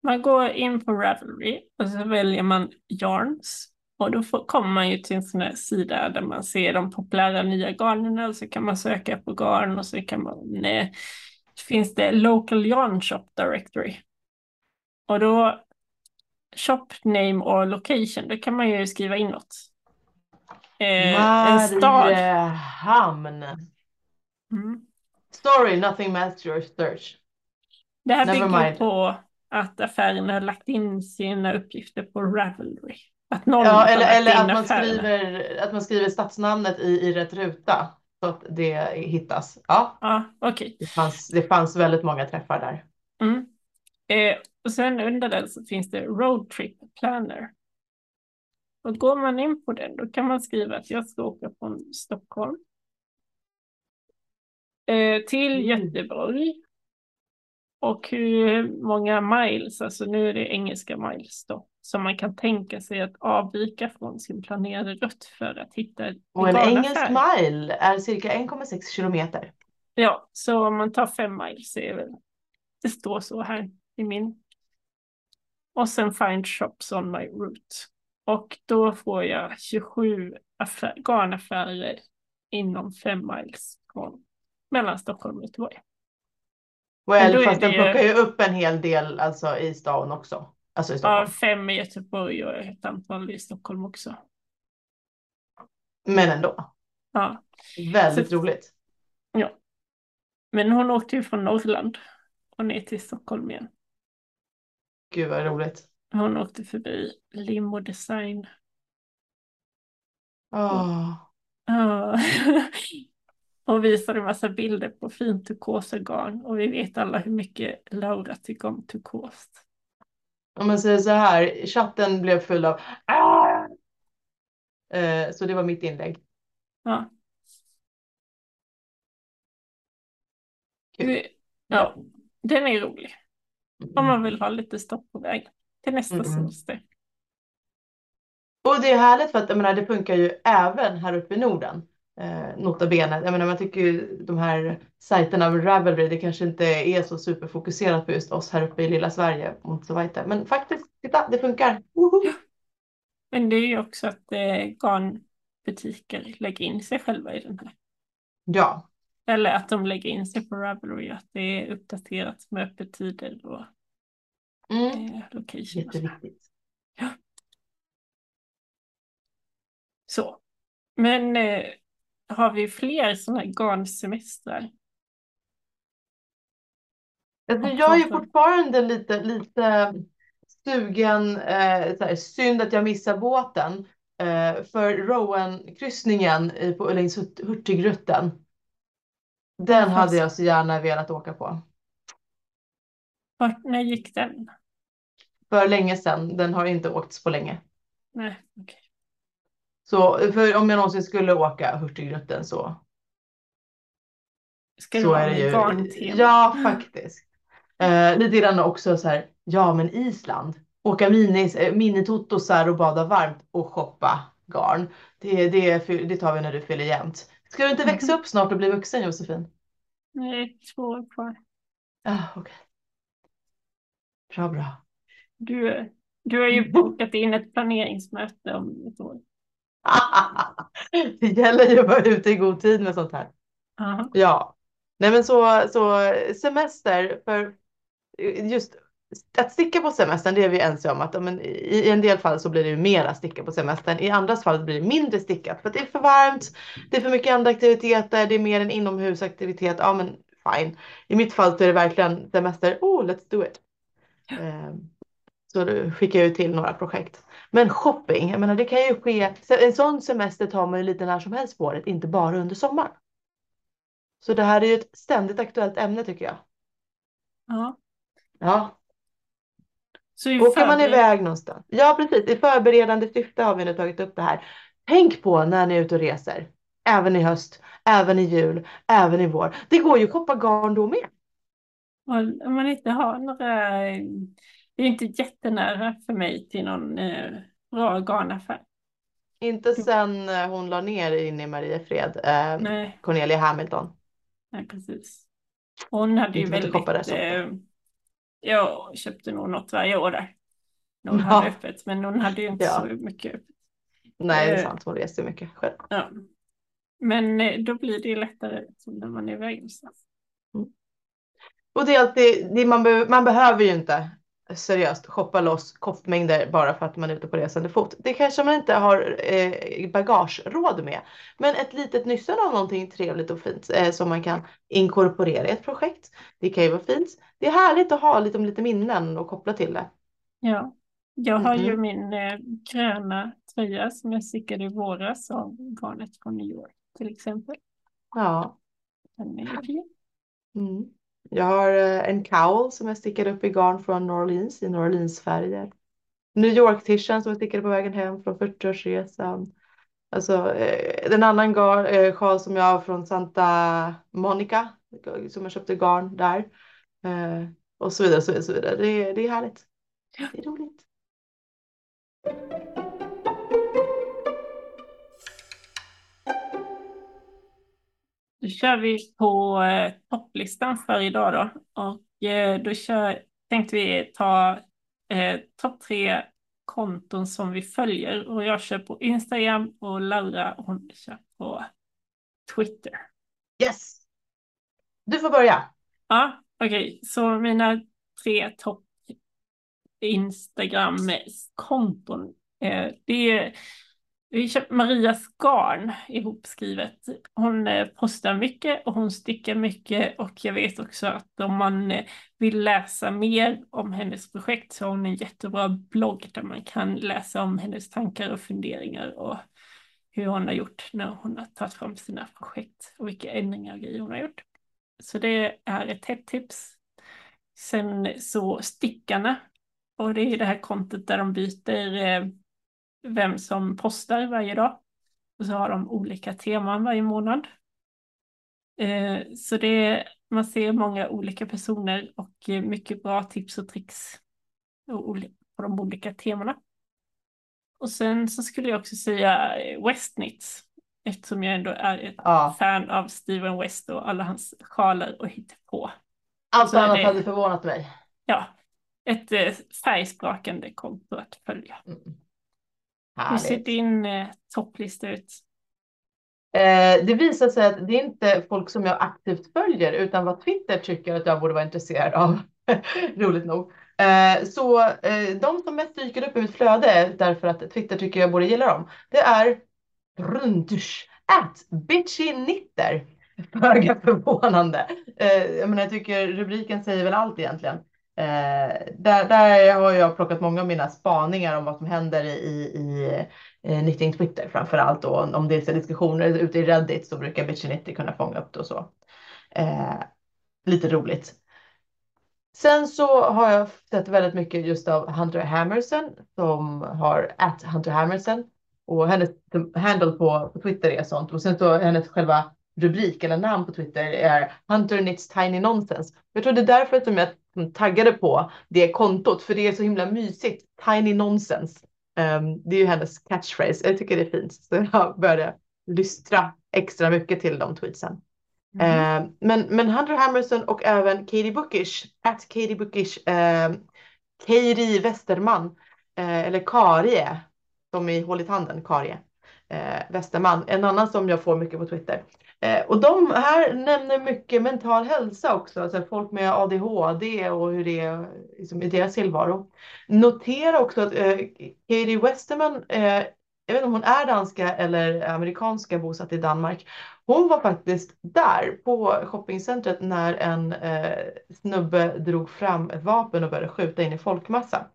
Man går in på Ravelry och så väljer man Yarns. Och då får, kommer man ju till en sån här sida där man ser de populära nya garnerna och så kan man söka på garn och så kan man, eh, finns det Local Yarn Shop Directory. Och då shop name och location, då kan man ju skriva in något. Eh. Mariehamn. Mm. Sorry, nothing matched your search. Det här Never bygger mind. på att affären har lagt in sina uppgifter på Ravelry. Att någon Ja, eller, eller att, man skriver, att man skriver stadsnamnet i, i rätt ruta så att det hittas. Ja, Ja, okej. det fanns, det fanns väldigt många träffar där. Mm. Eh, och sen under den så finns det Road Trip Planner. Och går man in på den då kan man skriva att jag ska åka från Stockholm eh, till Mm. Göteborg. Och hur många miles, alltså nu är det engelska miles då, som man kan tänka sig att avvika från sin planerade rutt för att hitta en Och en engelsk mile är cirka 1,6 kilometer. Ja, så om man tar fem miles är väl, det står så här i min. Och sen find shops on my route. Och då får jag 27 affär, garnaffärer inom fem miles från mellan Stockholm och Göteborg. Well, fast den det- plockar ju upp en hel del alltså, i stan också. Alltså i Ja, Stockholm. fem i Göteborg och ett antal i Stockholm också. Men ändå. Ja, Väldigt Så- roligt. ja. Men hon åkte ju från Norrland och ner till Stockholm igen. Gud vad roligt. Hon åkte förbi Limo Design. Åh. Ja. [LAUGHS] och visade en massa bilder på fint turkosa garn. Och vi vet alla hur mycket Laura tycker om turkost. Om man säger så här, chatten blev full av "Ah!" eh, Så det var mitt inlägg. Ja. Kul. Ja, den är rolig. Om man vill ha lite stopp på väg till nästa Mm. semester. Och det är härligt för att jag menar, det funkar ju även här uppe i Norden. Eh, nota bene. Jag menar, man tycker ju de här sajterna med Ravelry, det kanske inte är så superfokuserat på just oss här uppe i lilla Sverige vidare. Men faktiskt, titta, det funkar. Woho! Men det är ju också att eh, garnbutiker lägger in sig själva i den här. Ja, Eller att de lägger in sig på Ravelry, att det är uppdaterat med öppettider och mm. eh, location. jätteviktigt. Så. Men eh, har vi fler sådana här garnsemestrar? Alltså, jag är fortfarande lite, lite sugen, eh, så här, synd att jag missar båten. Eh, för Rowan-kryssningen på längs Hurt- Hurtigruten. Den Fast- hade jag så gärna velat åka på. Vart, när gick den? För länge sedan, den har inte åkts på länge. Nej, okej. Så för om jag någonsin skulle åka Hurtigruten så, Ska så är det ju. garntema? Ja, faktiskt. Eh, lite grann också så här, ja men Island, åka minis, eh, minitotosar och bada varmt och shoppa garn. Det, det, det tar vi när du fyller jämnt. Ska du inte växa upp snart och bli vuxen Josefin? Nej, två år kvar. Ah, okej. Bra, bra. Du, du har ju bokat in ett planeringsmöte om ett år. [LAUGHS] det gäller ju att vara ute i god tid med sånt här. Aha. Ja, nej men så, så semester för just att sticka på semestern, det är vi ense om att men, i, en del fall så blir det ju mera sticka på semestern. I andra fall blir det mindre stickat för att det är för varmt. Det är för mycket andra aktiviteter. Det är mer en inomhusaktivitet. Ja, men fine. I mitt fall så är det verkligen semester. Oh, let's do it. Um, så då skickar jag ju till några projekt. Men shopping, jag menar det kan ju ske. En sån semester tar man ju lite när som helst på året, inte bara under sommaren. Så det här är ju ett ständigt aktuellt ämne tycker jag. Ja. Ja. Så Åker man iväg någonstans? Ja, precis. I förberedande syfte har vi nu tagit upp det här. Tänk på när ni är ute och reser. Även i höst, även i jul, även i vår. Det går ju att shoppa garn då med. Om man inte har några... Det är inte jättenära för mig till någon eh, bra garnaffär. Inte sen eh, hon la ner inne i Mariefred, eh, Cornelia Hamilton. Nej, precis. Hon hade ju väldigt... Eh, jag köpte nog något varje år där. När hon ja. hade öppet, men hon hade ju inte ja. så mycket öppet. Nej, det är eh, sant. Hon reser mycket själv. Ja. Men eh, då blir det ju lättare när man är iväg någonstans. Mm. Och det är alltid, det man, be, man behöver ju inte seriöst shoppa loss koftmängder bara för att man är ute på resande fot. Det kanske man inte har eh, bagageråd med. Men ett litet nyssen av någonting trevligt och fint eh, som man kan inkorporera i ett projekt. Det kan ju vara fint. Det är härligt att ha lite, lite minnen och koppla till det. Ja, jag har mm. ju min eh, gröna tröja som jag stickade i våras av garnet från New York till exempel. Ja. Den är fin. Mm. Jag har eh, en cowl som jag stickade upp i garn från New Orleans i New Orleans-färger. New York-tishan som jag stickade på vägen hem från 40-årsresan. Alltså eh, en annan gar, eh, sjal som jag har från Santa Monica som jag köpte garn där. Och så vidare, så vidare, så vidare. Det, det är härligt. Det är roligt. Då kör vi på eh, topplistan för idag då. Och eh, då kör, tänkte vi ta eh, topp tre konton som vi följer. Och jag kör på Instagram och Laura hon kör på Twitter. Yes! Du får börja. Ja, okej. Okay. Så mina tre topp Instagram-konton. Eh, det är vi köpte Marias garn ihopskrivet. Hon eh, postar mycket och hon stickar mycket och jag vet också att om man eh, vill läsa mer om hennes projekt så har hon en jättebra blogg där man kan läsa om hennes tankar och funderingar och hur hon har gjort när hon har tagit fram sina projekt och vilka ändringar och grejer hon har gjort. Så det är ett hett tips. Sen så stickarna och det är det här kontot där de byter eh, vem som postar varje dag. Och så har de olika teman varje månad. Eh, så det är, man ser många olika personer och mycket bra tips och tricks på de olika temana. Och sen så skulle jag också säga Westnits eftersom jag ändå är ett ja. fan av Steven West och alla hans sjalar och hittepå. Allt annat det, hade förvånat mig. Ja, ett eh, färgsprakande konto att följa. Mm. Hur ser din eh, topplista ut? Eh, det visar sig att det är inte folk som jag aktivt följer utan vad Twitter tycker att jag borde vara intresserad av. [LAUGHS] Roligt nog. Eh, så eh, de som mest dyker upp i mitt flöde därför att Twitter tycker jag borde gilla dem. Det är Rundush, at bitchy nitter. [LAUGHS] Föga förvånande. Eh, jag, menar, jag tycker rubriken säger väl allt egentligen. Eh, där, där har jag plockat många av mina spaningar om vad som händer i, i i eh, Knitting Twitter framför allt. Och om det är diskussioner ute i Reddit så brukar Bitchinity kunna fånga upp det och så. Eh, lite roligt. Sen så har jag sett väldigt mycket just av Hunter Hammerson som har at Hunter Hammerson och hennes handle på, på Twitter är sånt och sen så hennes själva rubrik eller namn på Twitter är Hunter Knits Tiny Nonsense. Jag tror det är därför som jag taggade på det kontot, för det är så himla mysigt. Tiny Nonsense. Um, det är ju hennes catchphrase. Jag tycker det är fint, så jag började lystra extra mycket till de tweetsen. Mm. Uh, men, men Hunter Hammerson och även Katie Bookish, at Katie Bookish, uh, Katie Westerman, uh, eller Karie, som i Håll i handen, Karie. eh, Westerman, en annan som jag får mycket på Twitter. Eh, och de här nämner mycket mental hälsa också, alltså folk med ADHD och hur det är liksom, i deras tillvaro. Notera också att eh, Katie Westerman, eh, jag vet inte om hon är danska eller amerikanska bosatt i Danmark. Hon var faktiskt där på shoppingcentret när en eh, snubbe drog fram ett vapen och började skjuta in i folkmassa.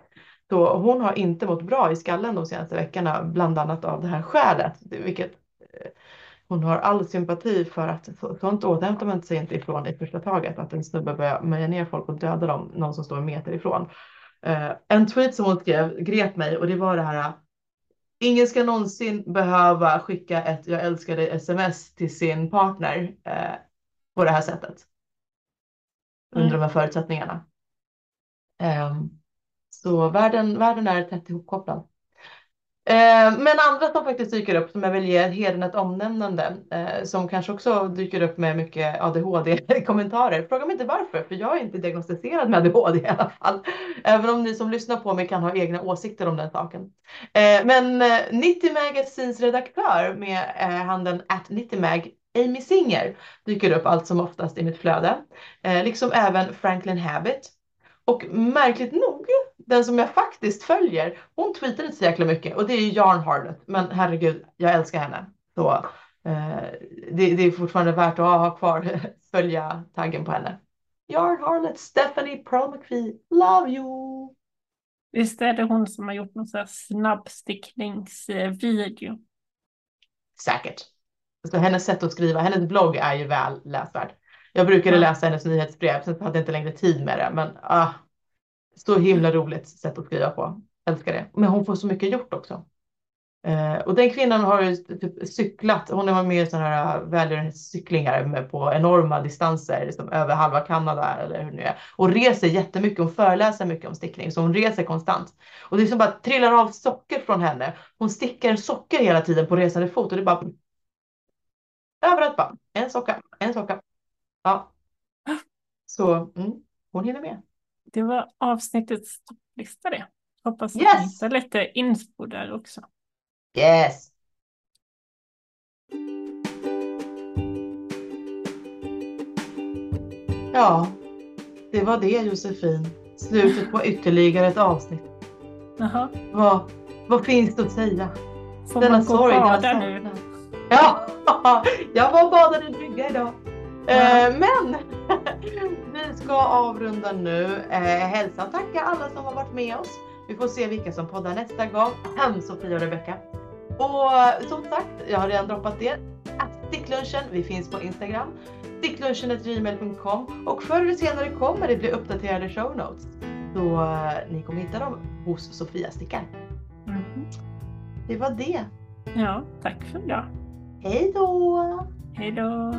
Så hon har inte mått bra i skallen de senaste veckorna, bland annat av det här skälet, vilket hon har all sympati för att sånt återhämtar man sig inte ifrån i första taget, att en snubbe börjar meja ner folk och döda dem, någon som står en meter ifrån. Uh, en tweet som hon skrev grep mig och det var det här. Ingen ska någonsin behöva skicka ett jag älskar dig sms till sin partner uh, på det här sättet. Under mm. de här förutsättningarna. Um, så världen, världen är tätt ihopkopplad. Eh, men andra som faktiskt dyker upp som jag vill ge heden ett omnämnande eh, som kanske också dyker upp med mycket ADHD-kommentarer. Fråga mig inte varför, för jag är inte diagnostiserad med ADHD i alla fall. Även om ni som lyssnar på mig kan ha egna åsikter om den saken. Eh, men 90 Magazines redaktör med handen at 90 Mag Amy Singer dyker upp allt som oftast i mitt flöde. Liksom även Franklin Habit. Och märkligt nog den som jag faktiskt följer, hon tweetar inte så jäkla mycket och det är Jarn Harlot. Men herregud, jag älskar henne. Så eh, det, det, är fortfarande värt att ha kvar, [LAUGHS] följa taggen på henne. Jarn Harlot, Stephanie Pearl McPhee, love you! Visst är det hon som har gjort någon sån här snabbstickningsvideo? Säkert. Så hennes sätt att skriva, hennes blogg är ju väl läsvärd. Jag brukade läsa hennes nyhetsbrev, sen hade jag inte längre tid med det, men ah, så himla roligt sätt att skriva på. Älskar det. Men hon får så mycket gjort också. Eh, och den kvinnan har ju typ cyklat. Hon har med i sådana här eh, välgörenhetscyklingar på enorma distanser, liksom över halva Kanada eller hur det nu är. Och reser jättemycket. Hon föreläser mycket om stickning, så hon reser konstant. Och det är som bara trillar av socker från henne. Hon stickar socker hela tiden på resande fot och det är bara överallt bara en socka, en socka. Ja. Så mm, hon hinner med det var avsnittets topplista det. Hoppas att yes. ni hittar lite inspo där också. Yes! Ja, det var det Josefin. Slutet på ytterligare ett avsnitt. Jaha. Vad, vad finns det att säga? Får denna man gå sorg, och bada nu? Ja, [LAUGHS] jag var och badade i brygga idag. Eh, men [LAUGHS] vi ska avrunda nu. Eh, hälsa och tacka alla som har varit med oss. Vi får se vilka som poddar nästa gång. Sofia och Rebecka. Och som sagt, jag har redan droppat det. Sticklunchen, vi finns på Instagram. Sticklunchen.gmail.com och förr eller senare kommer det bli uppdaterade show notes. Så eh, ni kommer hitta dem hos Sofia Stickar. Mm. Det var det. Ja, tack för idag. Hej då! Hej då!